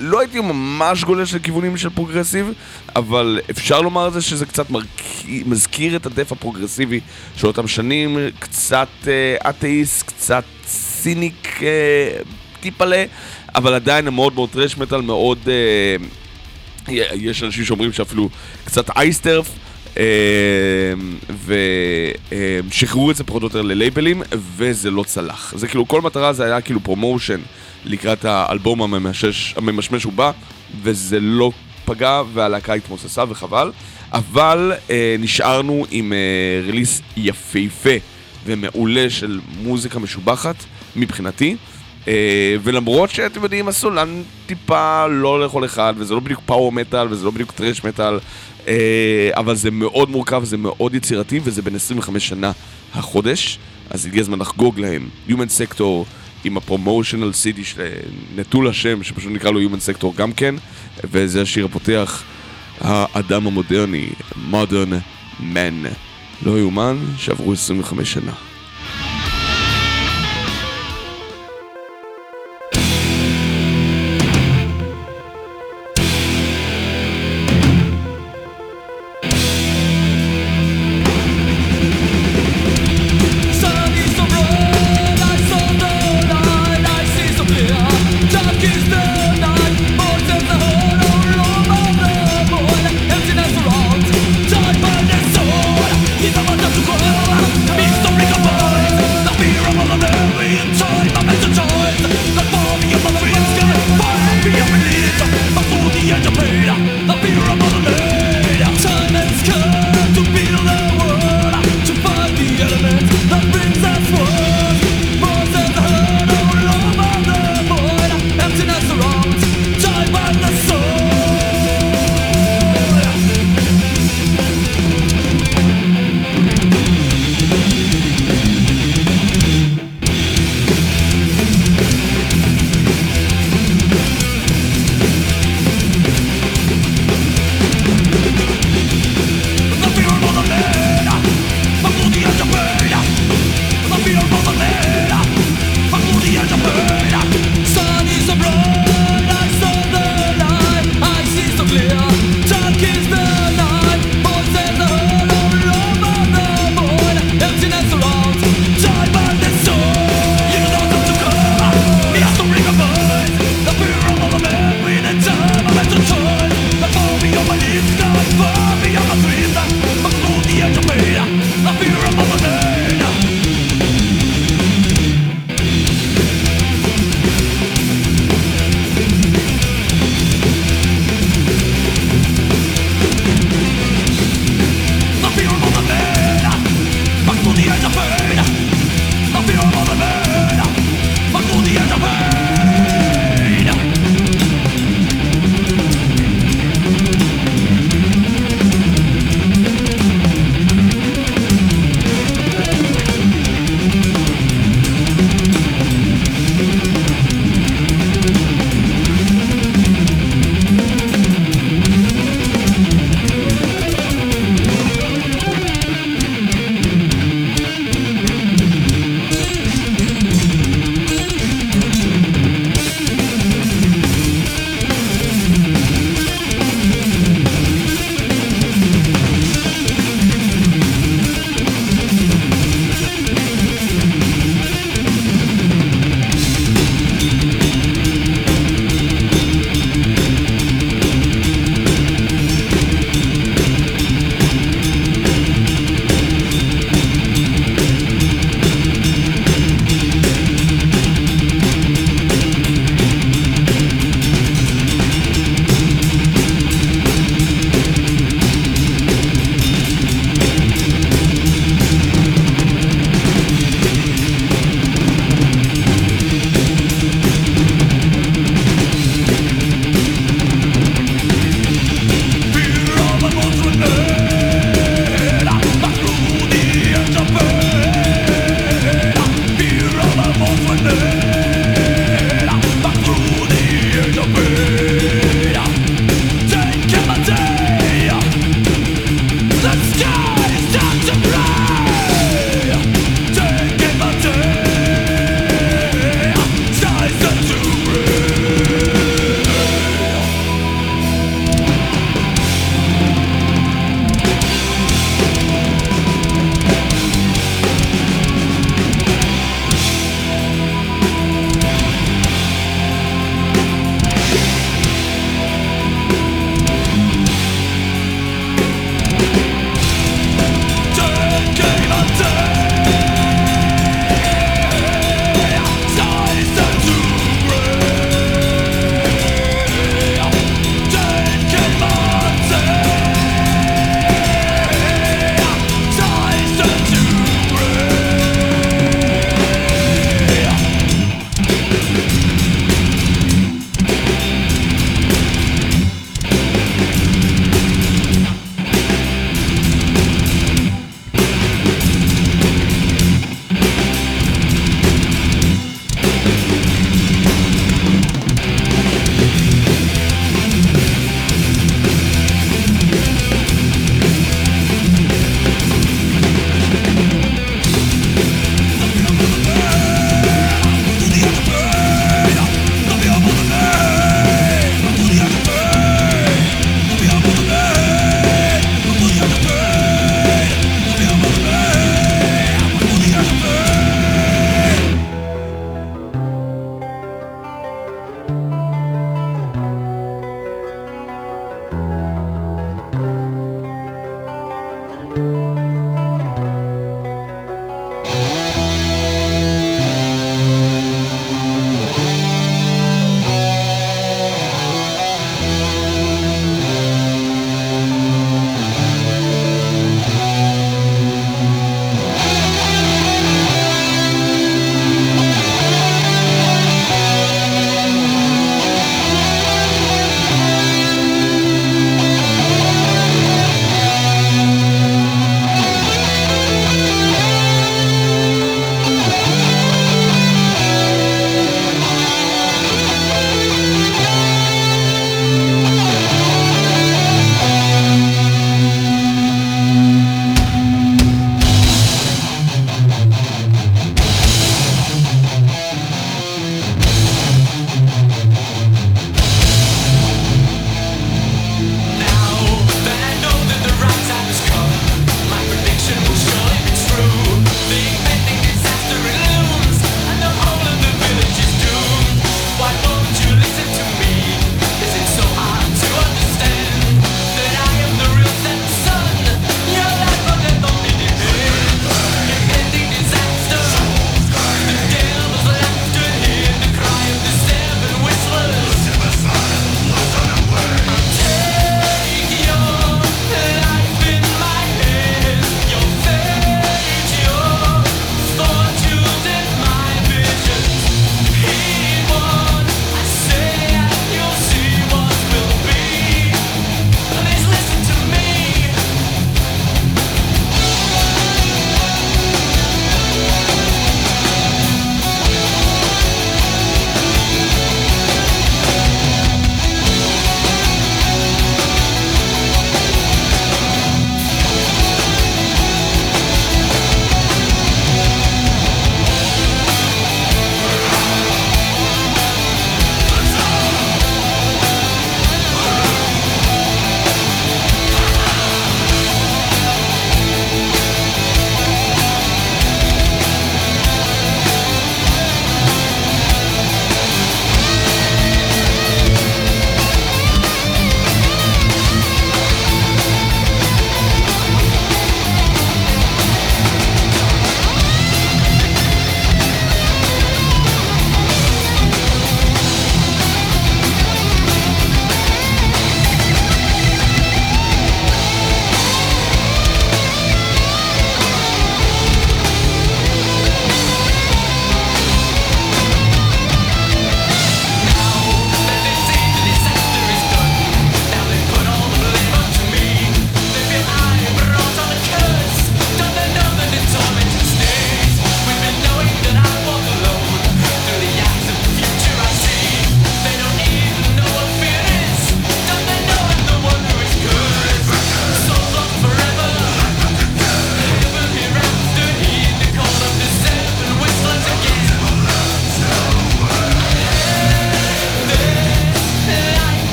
לא הייתי ממש גולש לכיוונים של progressive, אבל אפשר לומר את זה שזה קצת. מזכיר את ה death הפרוגרסיבי של אותם שנים, קצת אה, אתאיסט, קצת Cynic אה, טיפלה, אבל עדיין הם מאוד מאוד thrash metal, מאוד... אה, יש אנשים שאומרים שאפילו קצת Iced Earth. אה, ושחררו את זה פחות או יותר ללייבלים, וזה לא צלח. זה כאילו, כל מטרה זה היה כאילו promotion לקראת האלבום הממשש, הממשמש ובא, וזה לא פגע והלהקה התמוססה וחבל, אבל אה, נשארנו עם אה, release יפהפה ומעולה של מוזיקה משובחת מבחינתי. אה, ולמרות שאתם יודעים, הסולן טיפה לא לכל אחד, וזה לא בדיוק פאוור מטאל, וזה לא בדיוק טרש מטאל, אבל זה מאוד מורכב, זה מאוד יצירתי, וזה בין 25 שנה החודש, אז הגיע הזמן לחגוג להם. Human Sector עם הפרומושנל סיטי נטול השם, שפשוט נקרא לו Human Sector גם כן, וזה השיר הפותח, האדם המודרני, Modern Man. לא יאומן שעברו 25 שנה.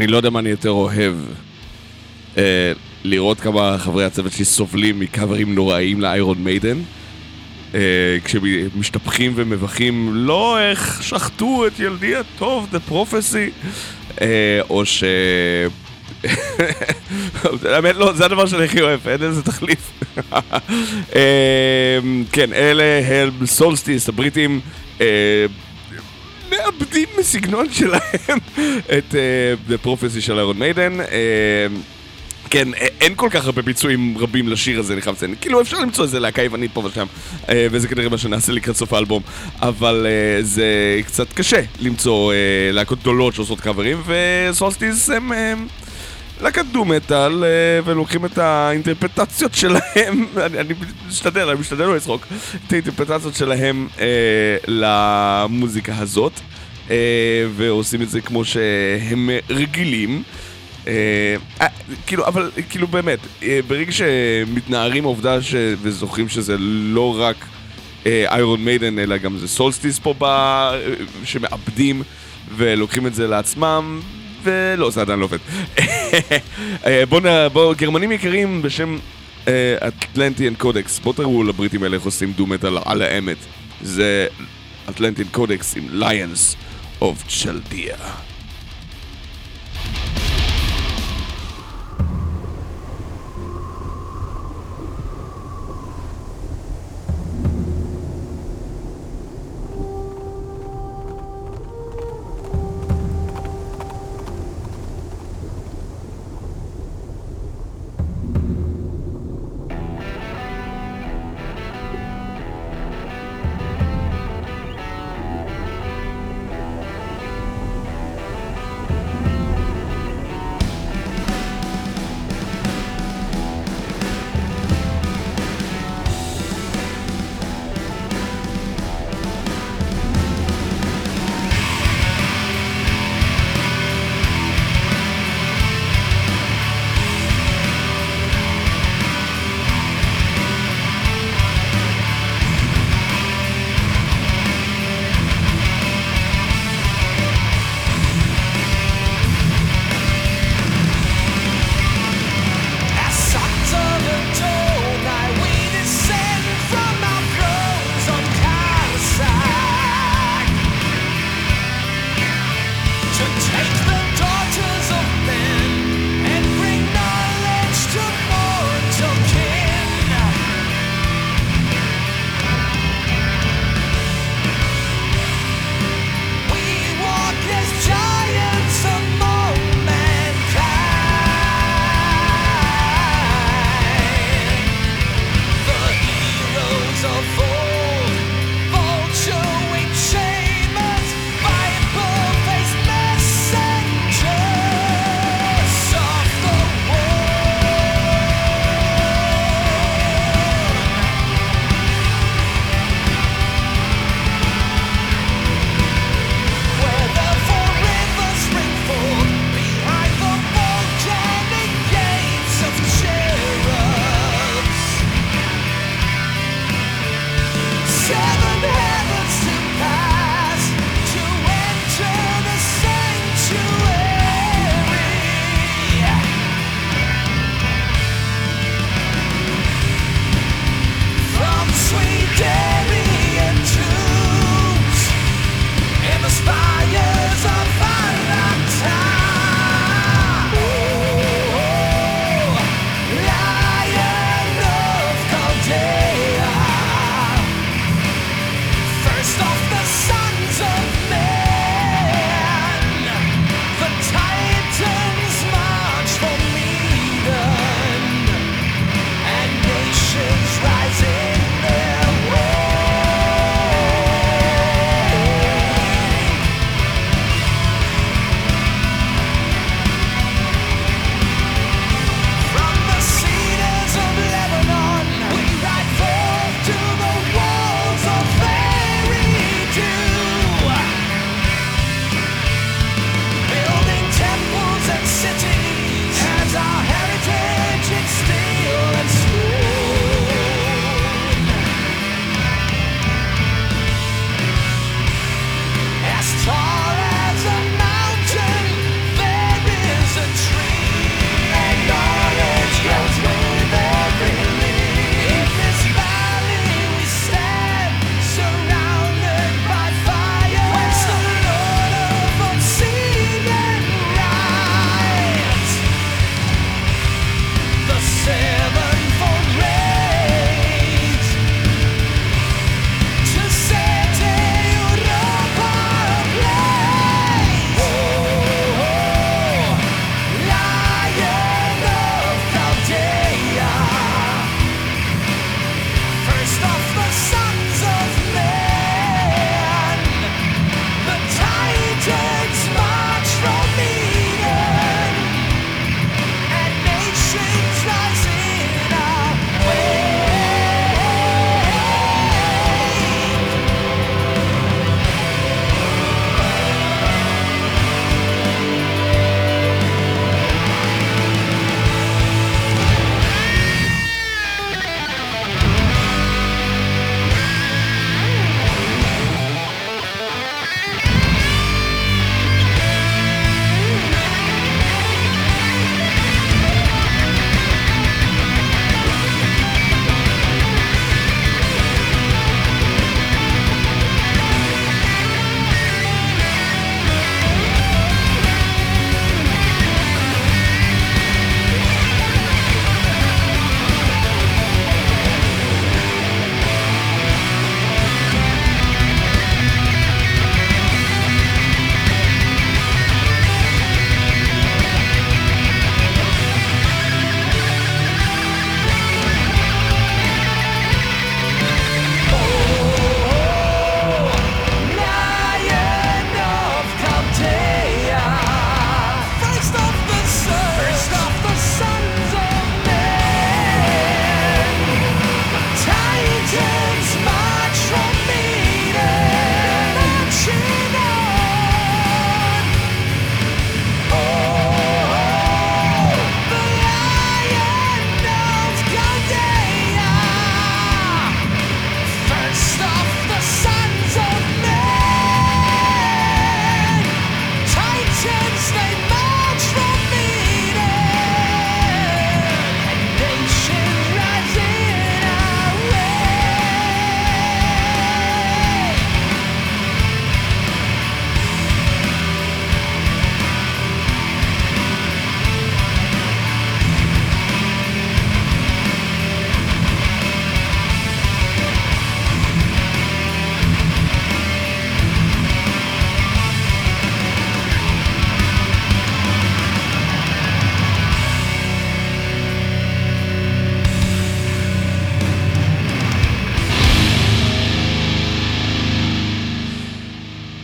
אני לא יודע מה אני יותר אוהב. אה, לראות כמה חברי הצוות שלי סובלים מקאברים נוראיים לאיירון מיידן. אה, כשמשתפכים ומבכים, לא איך שחטו את ילדי הטוב, The Prophecy, אה, או ש... האמת לא, זה הדבר שאני הכי אוהב, אין איזה תחליף. אה, כן, אלה הם סולסטיס, הבריטים. אה, מאבדים מסגנון שלהם את uh, The Prophecy של איירון מיידן. Uh, כן, אין כל כך הרבה ביצועים רבים לשיר הזה, אני חייב לציין. כאילו, אפשר למצוא איזה להקה יוונית פה ושם, uh, וזה כנראה מה שנעשה לקראת סוף האלבום. אבל זה קצת קשה למצוא להקות גדולות שעושות קאברים, וסולסטיס הם... להקת דו-מטאל, ולוקחים את האינטרפטציות שלהם, אני, אני משתדל, אני משתדל לא לצחוק, את האינטרפטציות שלהם אה, למוזיקה הזאת, אה, ועושים את זה כמו שהם רגילים. אה, אה, כאילו, אבל, כאילו באמת, אה, ברגע שמתנערים העובדה ש... וזוכרים שזה לא רק איירון מיידן, אלא גם זה סולסטיס פה ב... שמאבדים ולוקחים את זה לעצמם, ולא, זה עדיין לא עובד. בואו, בוא, גרמנים יקרים בשם אטלנטיאן קודקס, בואו תראו לבריטים האלה איך עושים דו-מטאל על האמת. זה אטלנטיאן קודקס עם ליונס אוף צ'לדיה.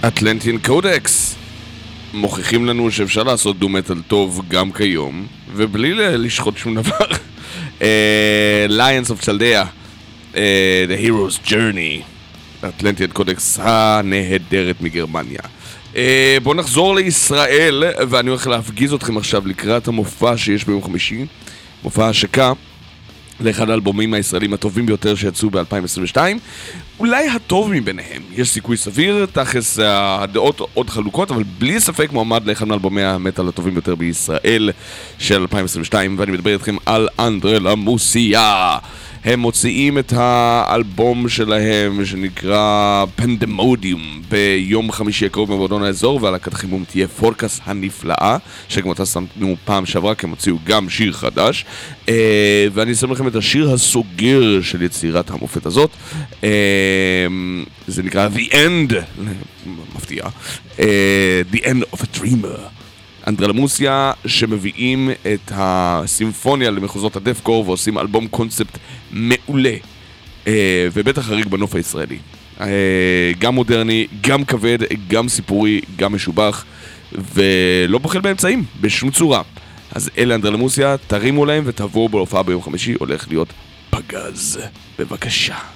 אטלנטיאן קודקס מוכיחים לנו שאפשר לעשות דו-מטאל טוב גם כיום, ובלי לשחוט שום דבר. ליונס אוף צ'לדיה, The Hero's Journey, אטלנטיאן קודקס הנהדרת מגרמניה. Uh, בואו נחזור לישראל, ואני הולך להפגיז אתכם עכשיו לקראת המופע שיש ביום חמישי, מופע השקה. לאחד האלבומים הישראלים הטובים ביותר שיצאו ב-2022. אולי הטוב מביניהם, יש סיכוי סביר, תכלס אה, הדעות עוד חלוקות, אבל בלי ספק מועמד לאחד מאלבומי המטאל הטובים ביותר בישראל של 2022. ואני מדבר איתכם על אנדרלה מוסיה הם מוציאים את האלבום שלהם שנקרא פנדמודיום ביום חמישי הקרוב במועדון האזור והלהקת חימום תהיה פורקס הנפלאה שגם אותה שמנו פעם שעברה כי הם הוציאו גם שיר חדש. אה, ואני אשם לכם את השיר הסוגר של יצירת המופת הזאת. אה, זה נקרא The End. מפתיע. אה, The End of a Dreamer אנדרלמוסיה שמביאים את הסימפוניה למחוזות הדף-קור ועושים אלבום קונספט מעולה אה, ובטח חריג בנוף הישראלי. אה, גם מודרני, גם כבד, גם סיפורי, גם משובח ולא בוחל באמצעים, בשום צורה. אז אלה אנדרלמוסיה, תרימו להם ותבואו בהופעה ביום חמישי, הולך להיות פגז. בבקשה.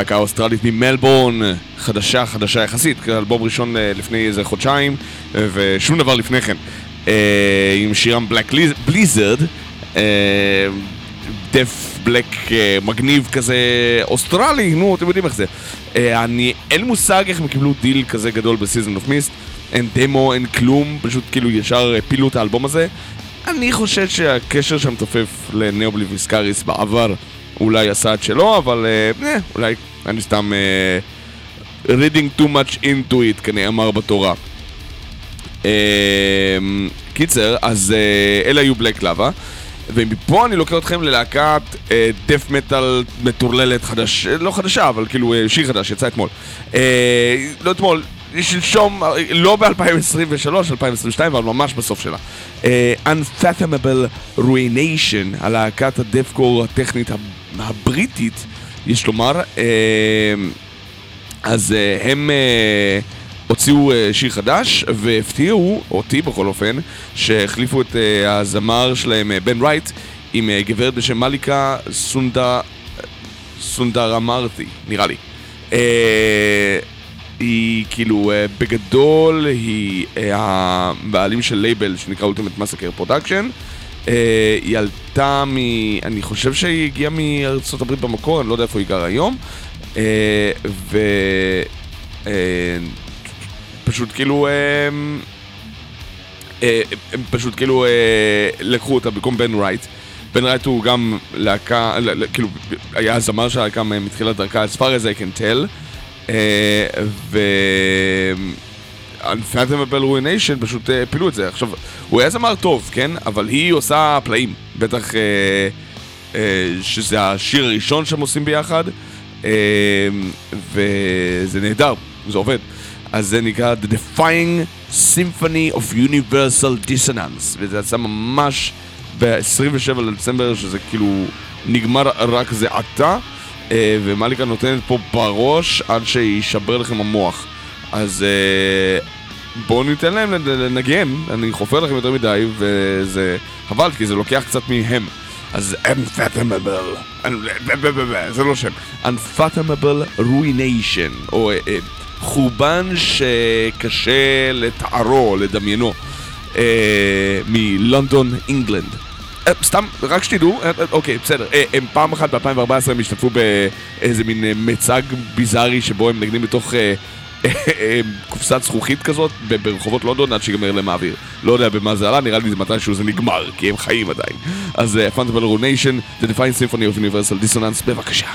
הלהקה האוסטרלית ממלבורן, חדשה, חדשה יחסית, אלבום ראשון אה, לפני איזה חודשיים, אה, ושום דבר לפני כן. אה, עם שירם Black Blizzard, death black מגניב כזה אוסטרלי, נו, אתם יודעים איך זה. אני, אין מושג איך הם קיבלו דיל כזה גדול ב-Season of Mist. אין דמו, אין כלום, פשוט כאילו ישר הפילו את האלבום הזה. אני חושב שהקשר שם תופף ל-Ne Obliviscaris בעבר אולי עשה את שלו, אבל אה, אולי אני סתם אה, reading too much into it, כנאמר בתורה. אה, קיצר, אז אה, אלה היו בלק לבה. ומפה אני לוקח אתכם ללהקת אה, דף מטאל מטורללת חדש, אה, לא חדשה, אבל כאילו אה, שיר חדש, יצא אתמול. אה, לא אתמול, שלשום, לא ב-2023, 2022, אבל ממש בסוף שלה. Uh, Unfathomable Ruination, הלהקת ה-deathcore הטכנית הבריטית, יש לומר. Uh, אז uh, הם uh, הוציאו uh, שיר חדש, והפתיעו, אותי בכל אופן, שהחליפו את uh, הזמר שלהם, uh, בן רייט, עם uh, גברת בשם מליקה סונדה... סונדרמורתי, נראה לי. Uh, היא כאילו, uh, בגדול, היא uh, הבעלים של לייבל שנקרא Ultimate Massacre Production. היא עלתה מ... אני חושב שהיא הגיעה מארצות הברית במקור, אני לא יודע איפה היא גרה היום. Uh, ו... Uh, פשוט כאילו... הם פשוט כאילו לקחו אותה במקום בן רייט. בן רייט הוא גם להקה, כאילו, היה הזמר של הלהקה מתחילת דרכה, as far as I can tell. אה, ו... Unfathomable Ruination פשוט אה, הפילו את זה. עכשיו, הוא היה זמר טוב, כן? אבל היא עושה פלאים. בטח אה, אה, שזה השיר הראשון שהם עושים ביחד, אה, וזה נהדר, זה עובד. אז זה נקרא The Defying Symphony of Universal Dissonance, וזה יצא ממש ב-27 לדצמבר, שזה כאילו נגמר רק זה עתה. אה, ומליקה נותנת פה בראש עד שישבר לכם המוח. אז אה, בואו ניתן להם לנגן, אני חופר לכם יותר מדי, וזה חבל, כי זה לוקח קצת מהם. אז Unfathomable, זה לא שם, Unfathomable Ruination, או אה, חורבן שקשה לתארו, לדמיינו, מלונדון, אינגלנד. אה, סתם, רק שתדעו, אה, אה, אוקיי, בסדר. הם פעם אחת ב-2014 הם השתתפו באיזה מין מצג ביזארי שבו הם נגנים בתוך קופסת זכוכית כזאת ברחובות לונדון עד שיגמר להם האוויר. לא יודע במה זה עלה, נראה לי זה מתישהו זה נגמר, כי הם חיים עדיין. אז פנטבל רוניישן, The Define Symphony of Universal Dissonance, בבקשה.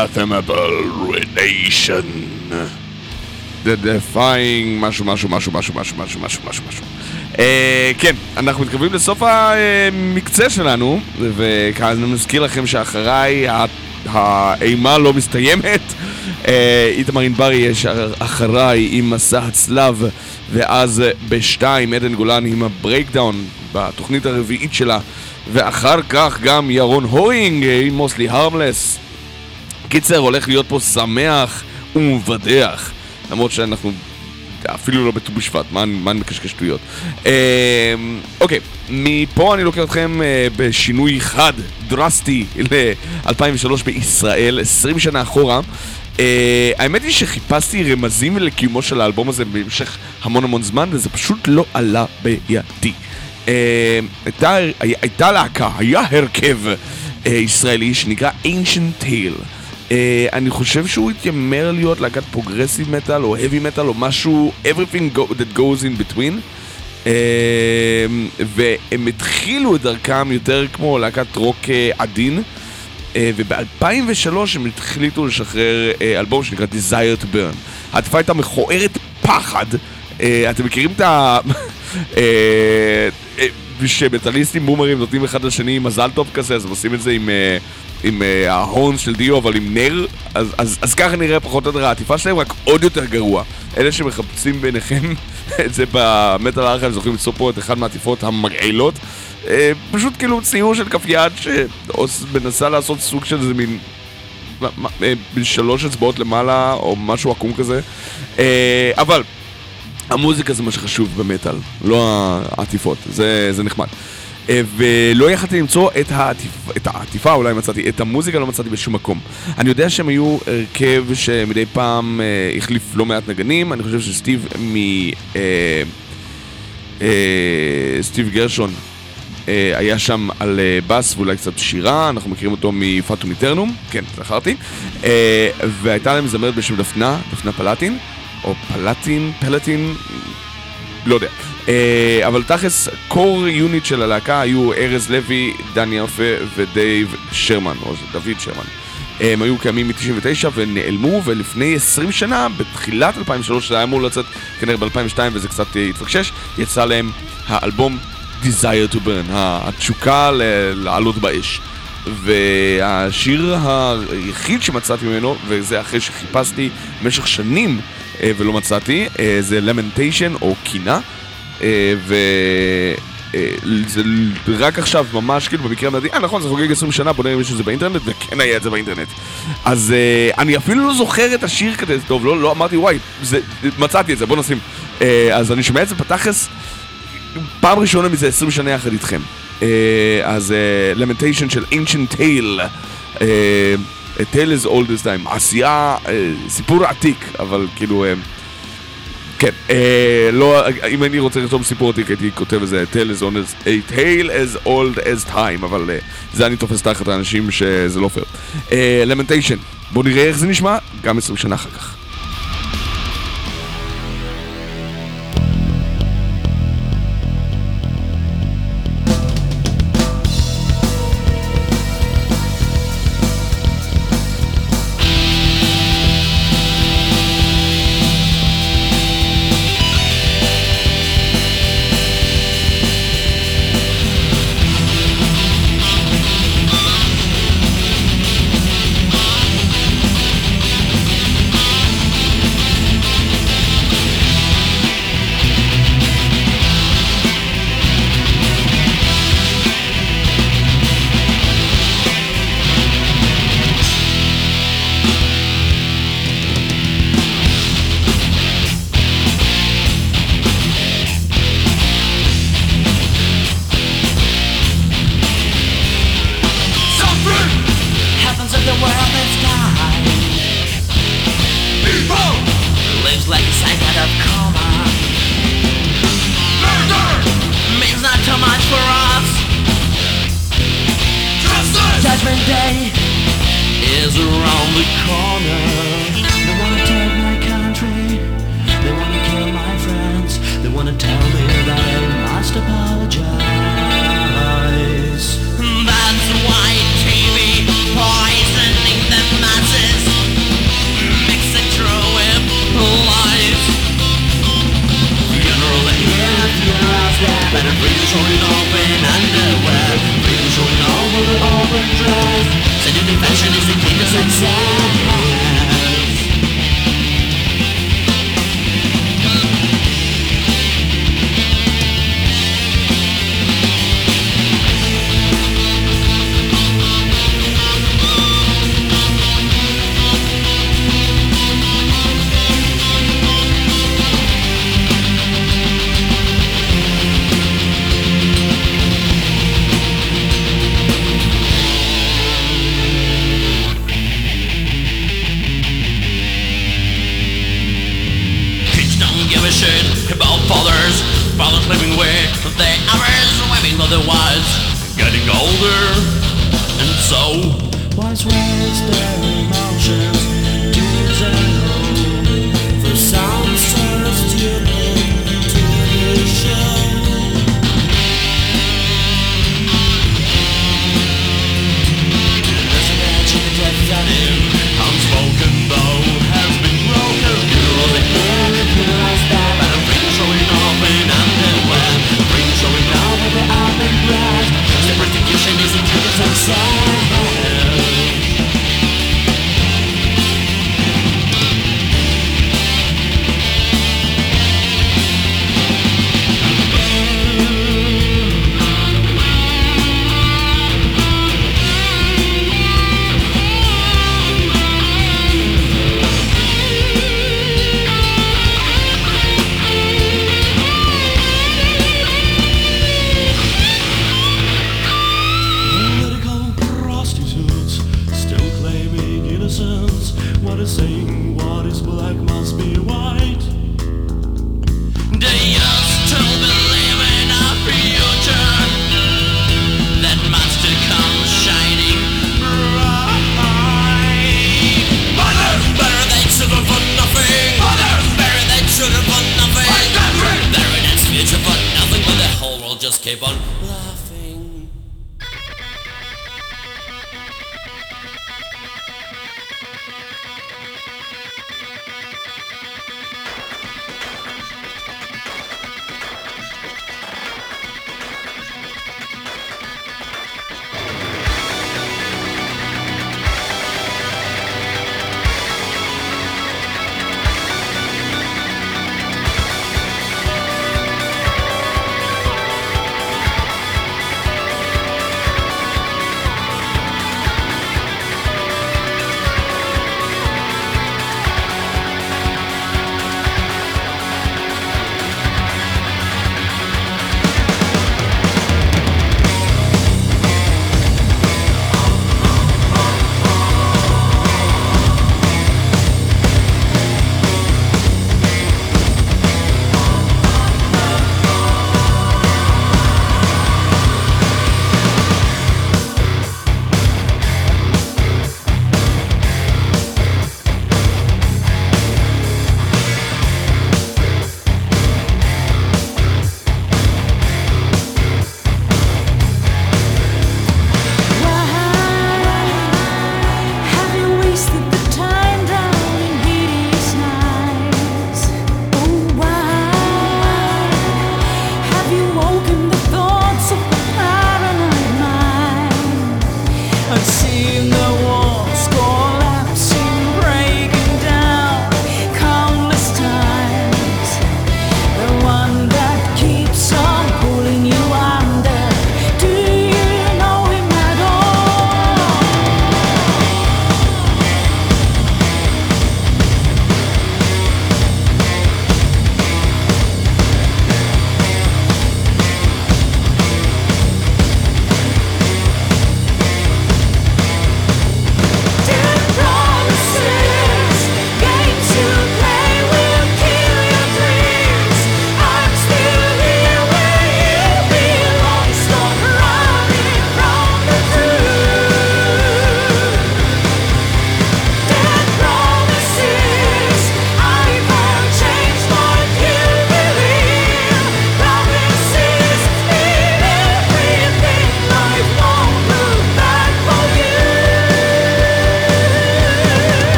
Unfathomable Nation. The Defying משהו משהו משהו משהו משהו משהו משהו משהו משהו. אה, כן, אנחנו מתקרבים לסוף המקצה שלנו וכאן אני מזכיר לכם שאחריי האימה לא מסתיימת. אה, איתמר ענברי יש אחריי עם מסע הצלב ואז בשתיים עדן גולן עם ה-Breakdown בתוכנית הרביעית שלה ואחר כך גם ירון הורינג עם מוסלי הרמלס קיצר, הולך להיות פה שמח ומבדח למרות שאנחנו אפילו לא בט"ו בשבט, מה, אני מקשקש שטויות? אה, אוקיי, מפה אני לוקח אתכם אה, בשינוי חד, דרסטי, ל-2003 בישראל, 20 שנה אחורה. אה, האמת היא שחיפשתי רמזים לקיומו של האלבום הזה במשך המון המון זמן, וזה פשוט לא עלה בידי. אה, הייתה, הייתה להקה, היה הרכב אה, ישראלי שנקרא Ancient Tale. Uh, אני חושב שהוא התיימר להיות להקת progressive metal או heavy metal או משהו, everything go, that goes in between. Uh, והם התחילו את דרכם יותר כמו להקת רוק uh, עדין. Uh, וב-2003 הם החליטו לשחרר uh, אלבום שנקרא Desire to Burn. העטיפה הייתה מכוערת פחד. Uh, אתם מכירים את ה... uh, שמטאליסטים בומרים נותנים אחד לשני מזל טוב כזה, אז הם עושים את זה עם... עם uh, ההורנס של דיו, אבל עם נר, אז, אז, אז ככה נראה פחות או יותר העטיפה שלהם, רק עוד יותר גרוע. אלה שמחפשים ביניכם את זה במטאל ארכיב, זוכרים למצוא פה את אחת מהעטיפות המגעילות. Uh, פשוט כאילו ציור של כף יד שמנסה לעשות סוג של איזה מין... אה, שלוש אצבעות למעלה, או משהו עקום כזה. Uh, אבל המוזיקה זה מה שחשוב במטאל, לא העטיפות, זה, זה נחמד. אה, ולא יכלתי למצוא את העטיפה, את העטיפה אולי מצאתי, את המוזיקה לא מצאתי בשום מקום. אני יודע שהם היו הרכב שמדי פעם אה, החליף לא מעט נגנים, אני חושב שסטיב מ... אה, אה, סטיב גרשון אה, היה שם על אה, בס ואולי קצת שירה, אנחנו מכירים אותו מפאטום איטרנום, כן, זכרתי, אה, והייתה להם זמרת בשם דפנה, דפנה פלטין, או פלטין, פלטין, לא יודע. Uh, אבל תכלס, קור יוניט של הלהקה היו ארז לוי, דני יפה ודייב שרמן, או דוד שרמן. הם היו קיימים מ-99 ונעלמו, ולפני 20 שנה, בתחילת 2003, זה היה אמור לצאת כנראה ב-2002 וזה קצת uh, התפקשש, יצא להם האלבום Desire to Burn, התשוקה לעלות באש. והשיר היחיד שמצאתי ממנו, וזה אחרי שחיפשתי במשך שנים ולא מצאתי, זה Lamentation או קינה. אה, וזה אה, רק עכשיו, ממש כאילו במקרה המדעי, אה נכון, זה חוגג 20 שנה, בוא נראה אם זה באינטרנט, וכן היה את זה באינטרנט. אז אה, אני אפילו לא זוכר את השיר כזה, טוב, לא, לא אמרתי, וואי, זה, מצאתי את זה, בוא נשים. אז אני שומע את זה בתכלס, פעם ראשונה מזה 20 שנה יחד איתכם. אז למנטיישן של ancient tale. A tale is old this time, עשייה, סיפור עתיק, אבל כאילו כן, אה, לא, אם אני רוצה לכתוב סיפור עתיק הייתי כותב איזה tale as, as, a tale as old as time, אבל אה, זה אני תופס תחת האנשים שזה לא פייר. אלמנטיישן, אה, בואו נראה איך זה נשמע, גם 20 שנה אחר כך.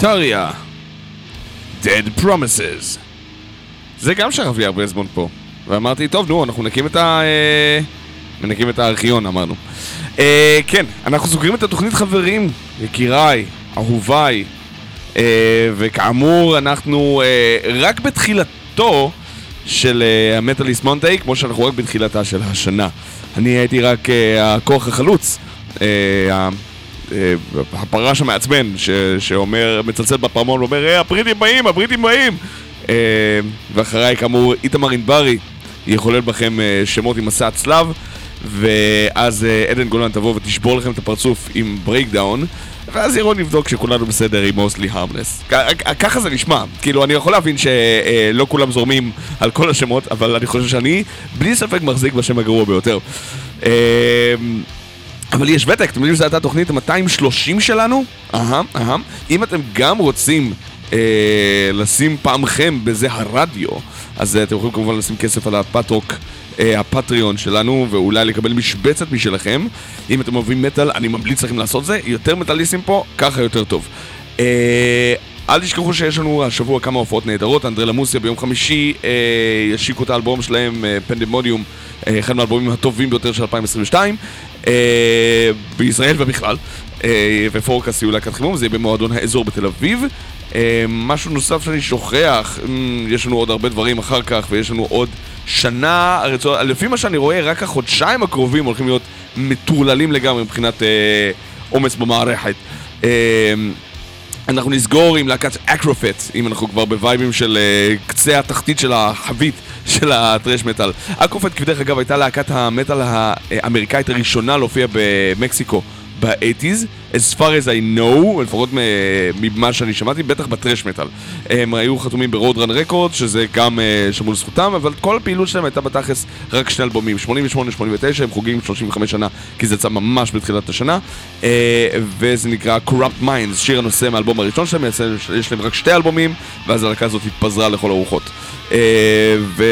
טריה, Dead Promises. זה גם שכב לי הרבה זמן פה. ואמרתי, טוב, נו, אנחנו נקים את ה... אה, נקים את הארכיון, אמרנו. אה, כן, אנחנו סוגרים את התוכנית חברים, יקיריי, אהוביי, אה, וכאמור, אנחנו אה, רק בתחילתו של אה, המטאליסט מונטי, כמו שאנחנו רק בתחילתה של השנה. אני הייתי רק אה, הכוח החלוץ, אה, הפרש המעצבן, ש, שאומר, מצלצל בפעמון ואומר, אה, הבריטים באים, הבריטים באים! אה, ואחריי, כאמור, איתמר ענברי יחולל בכם אה, שמות עם מסע הצלב, ואז אה, עדן גולן תבוא ותשבור לכם את הפרצוף עם Breakdown, ואז ירון יבדוק שכולנו בסדר עם Mostly Harmless. ככה זה נשמע. כאילו, אני יכול להבין שלא כולם זורמים על כל השמות, אבל אני חושב שאני, בלי ספק, מחזיק בשם הגרוע ביותר. אבל יש ותק, אתם יודעים שזו הייתה התוכנית ה-230 שלנו? אהה, אהה. אם אתם גם רוצים אה, לשים פעמכם בזה הרדיו, אז אה, אתם יכולים כמובן לשים כסף על הפטרוק, אה, הפטריון שלנו, ואולי לקבל משבצת משלכם. אם אתם אוהבים מטאל, אני ממליץ לכם לעשות זה. יותר מטאליסטים פה, ככה יותר טוב. אה, אל תשכחו שיש לנו השבוע כמה הופעות נהדרות, אנדרי למוסיה ביום חמישי אה, ישיקו את האלבום שלהם, אה, פנדמודיום, אה, אחד מהאלבומים הטובים ביותר של 2022, אה, בישראל ובכלל, אה, ופורקאסט יהיו להקת חימום, זה יהיה במועדון האזור בתל אביב. אה, משהו נוסף שאני שוכח, אה, יש לנו עוד הרבה דברים אחר כך, ויש לנו עוד שנה, הרצוע, לפי מה שאני רואה, רק החודשיים הקרובים הולכים להיות מטורללים לגמרי מבחינת אה, עומס במערכת. אה, אנחנו נסגור עם להקת אקרופט, אם אנחנו כבר בווייבים של uh, קצה התחתית של החבית של הטרש מטאל. אקרופט, כבדרך אגב, הייתה להקת המטאל האמריקאית הראשונה להופיע במקסיקו ב-80's, as far as I know, לפחות ממה שאני שמעתי, בטח בטרש מטאל. הם היו חתומים ברודרן רקורד, שזה גם uh, שמור לזכותם, אבל כל הפעילות שלהם הייתה בתכלס רק שני אלבומים, 88-89, הם חוגגים 35 שנה, כי זה יצא ממש בתחילת השנה, uh, וזה נקרא Corrupt Minds, שיר הנושא מהאלבום הראשון שלהם, יש להם- רק שתי אלבומים, ואז הלהקה הזאת התפזרה לכל הרוחות. Uh, ו...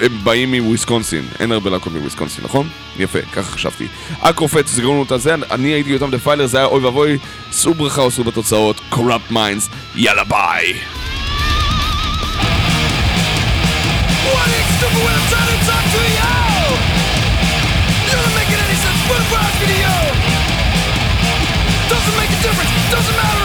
הם באים מוויסקונסין, אין הרבה להקות מוויסקונסין, נכון? יפה, ככה חשבתי. אקרופט, סגרו לנו את הזה, אני הייתי יותם דפיילר, זה היה אוי ואבוי, שאו ברכה או שאו בתוצאות, Corrupt Minds, יאללה ביי! Doesn't make a difference. Doesn't matter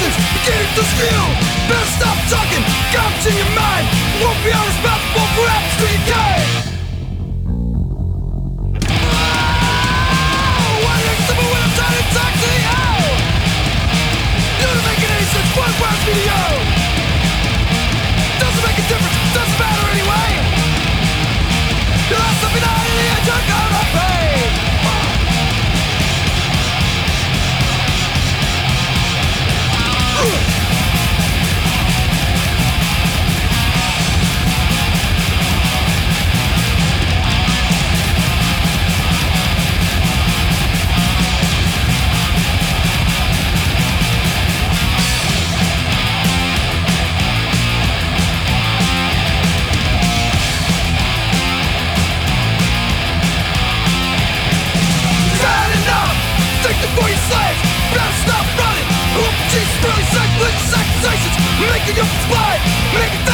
formations beginning to steal. Better stop talking. Guns in your mind. Won't be responsible for happens to your. Sacrilege, accusations, making your spine, making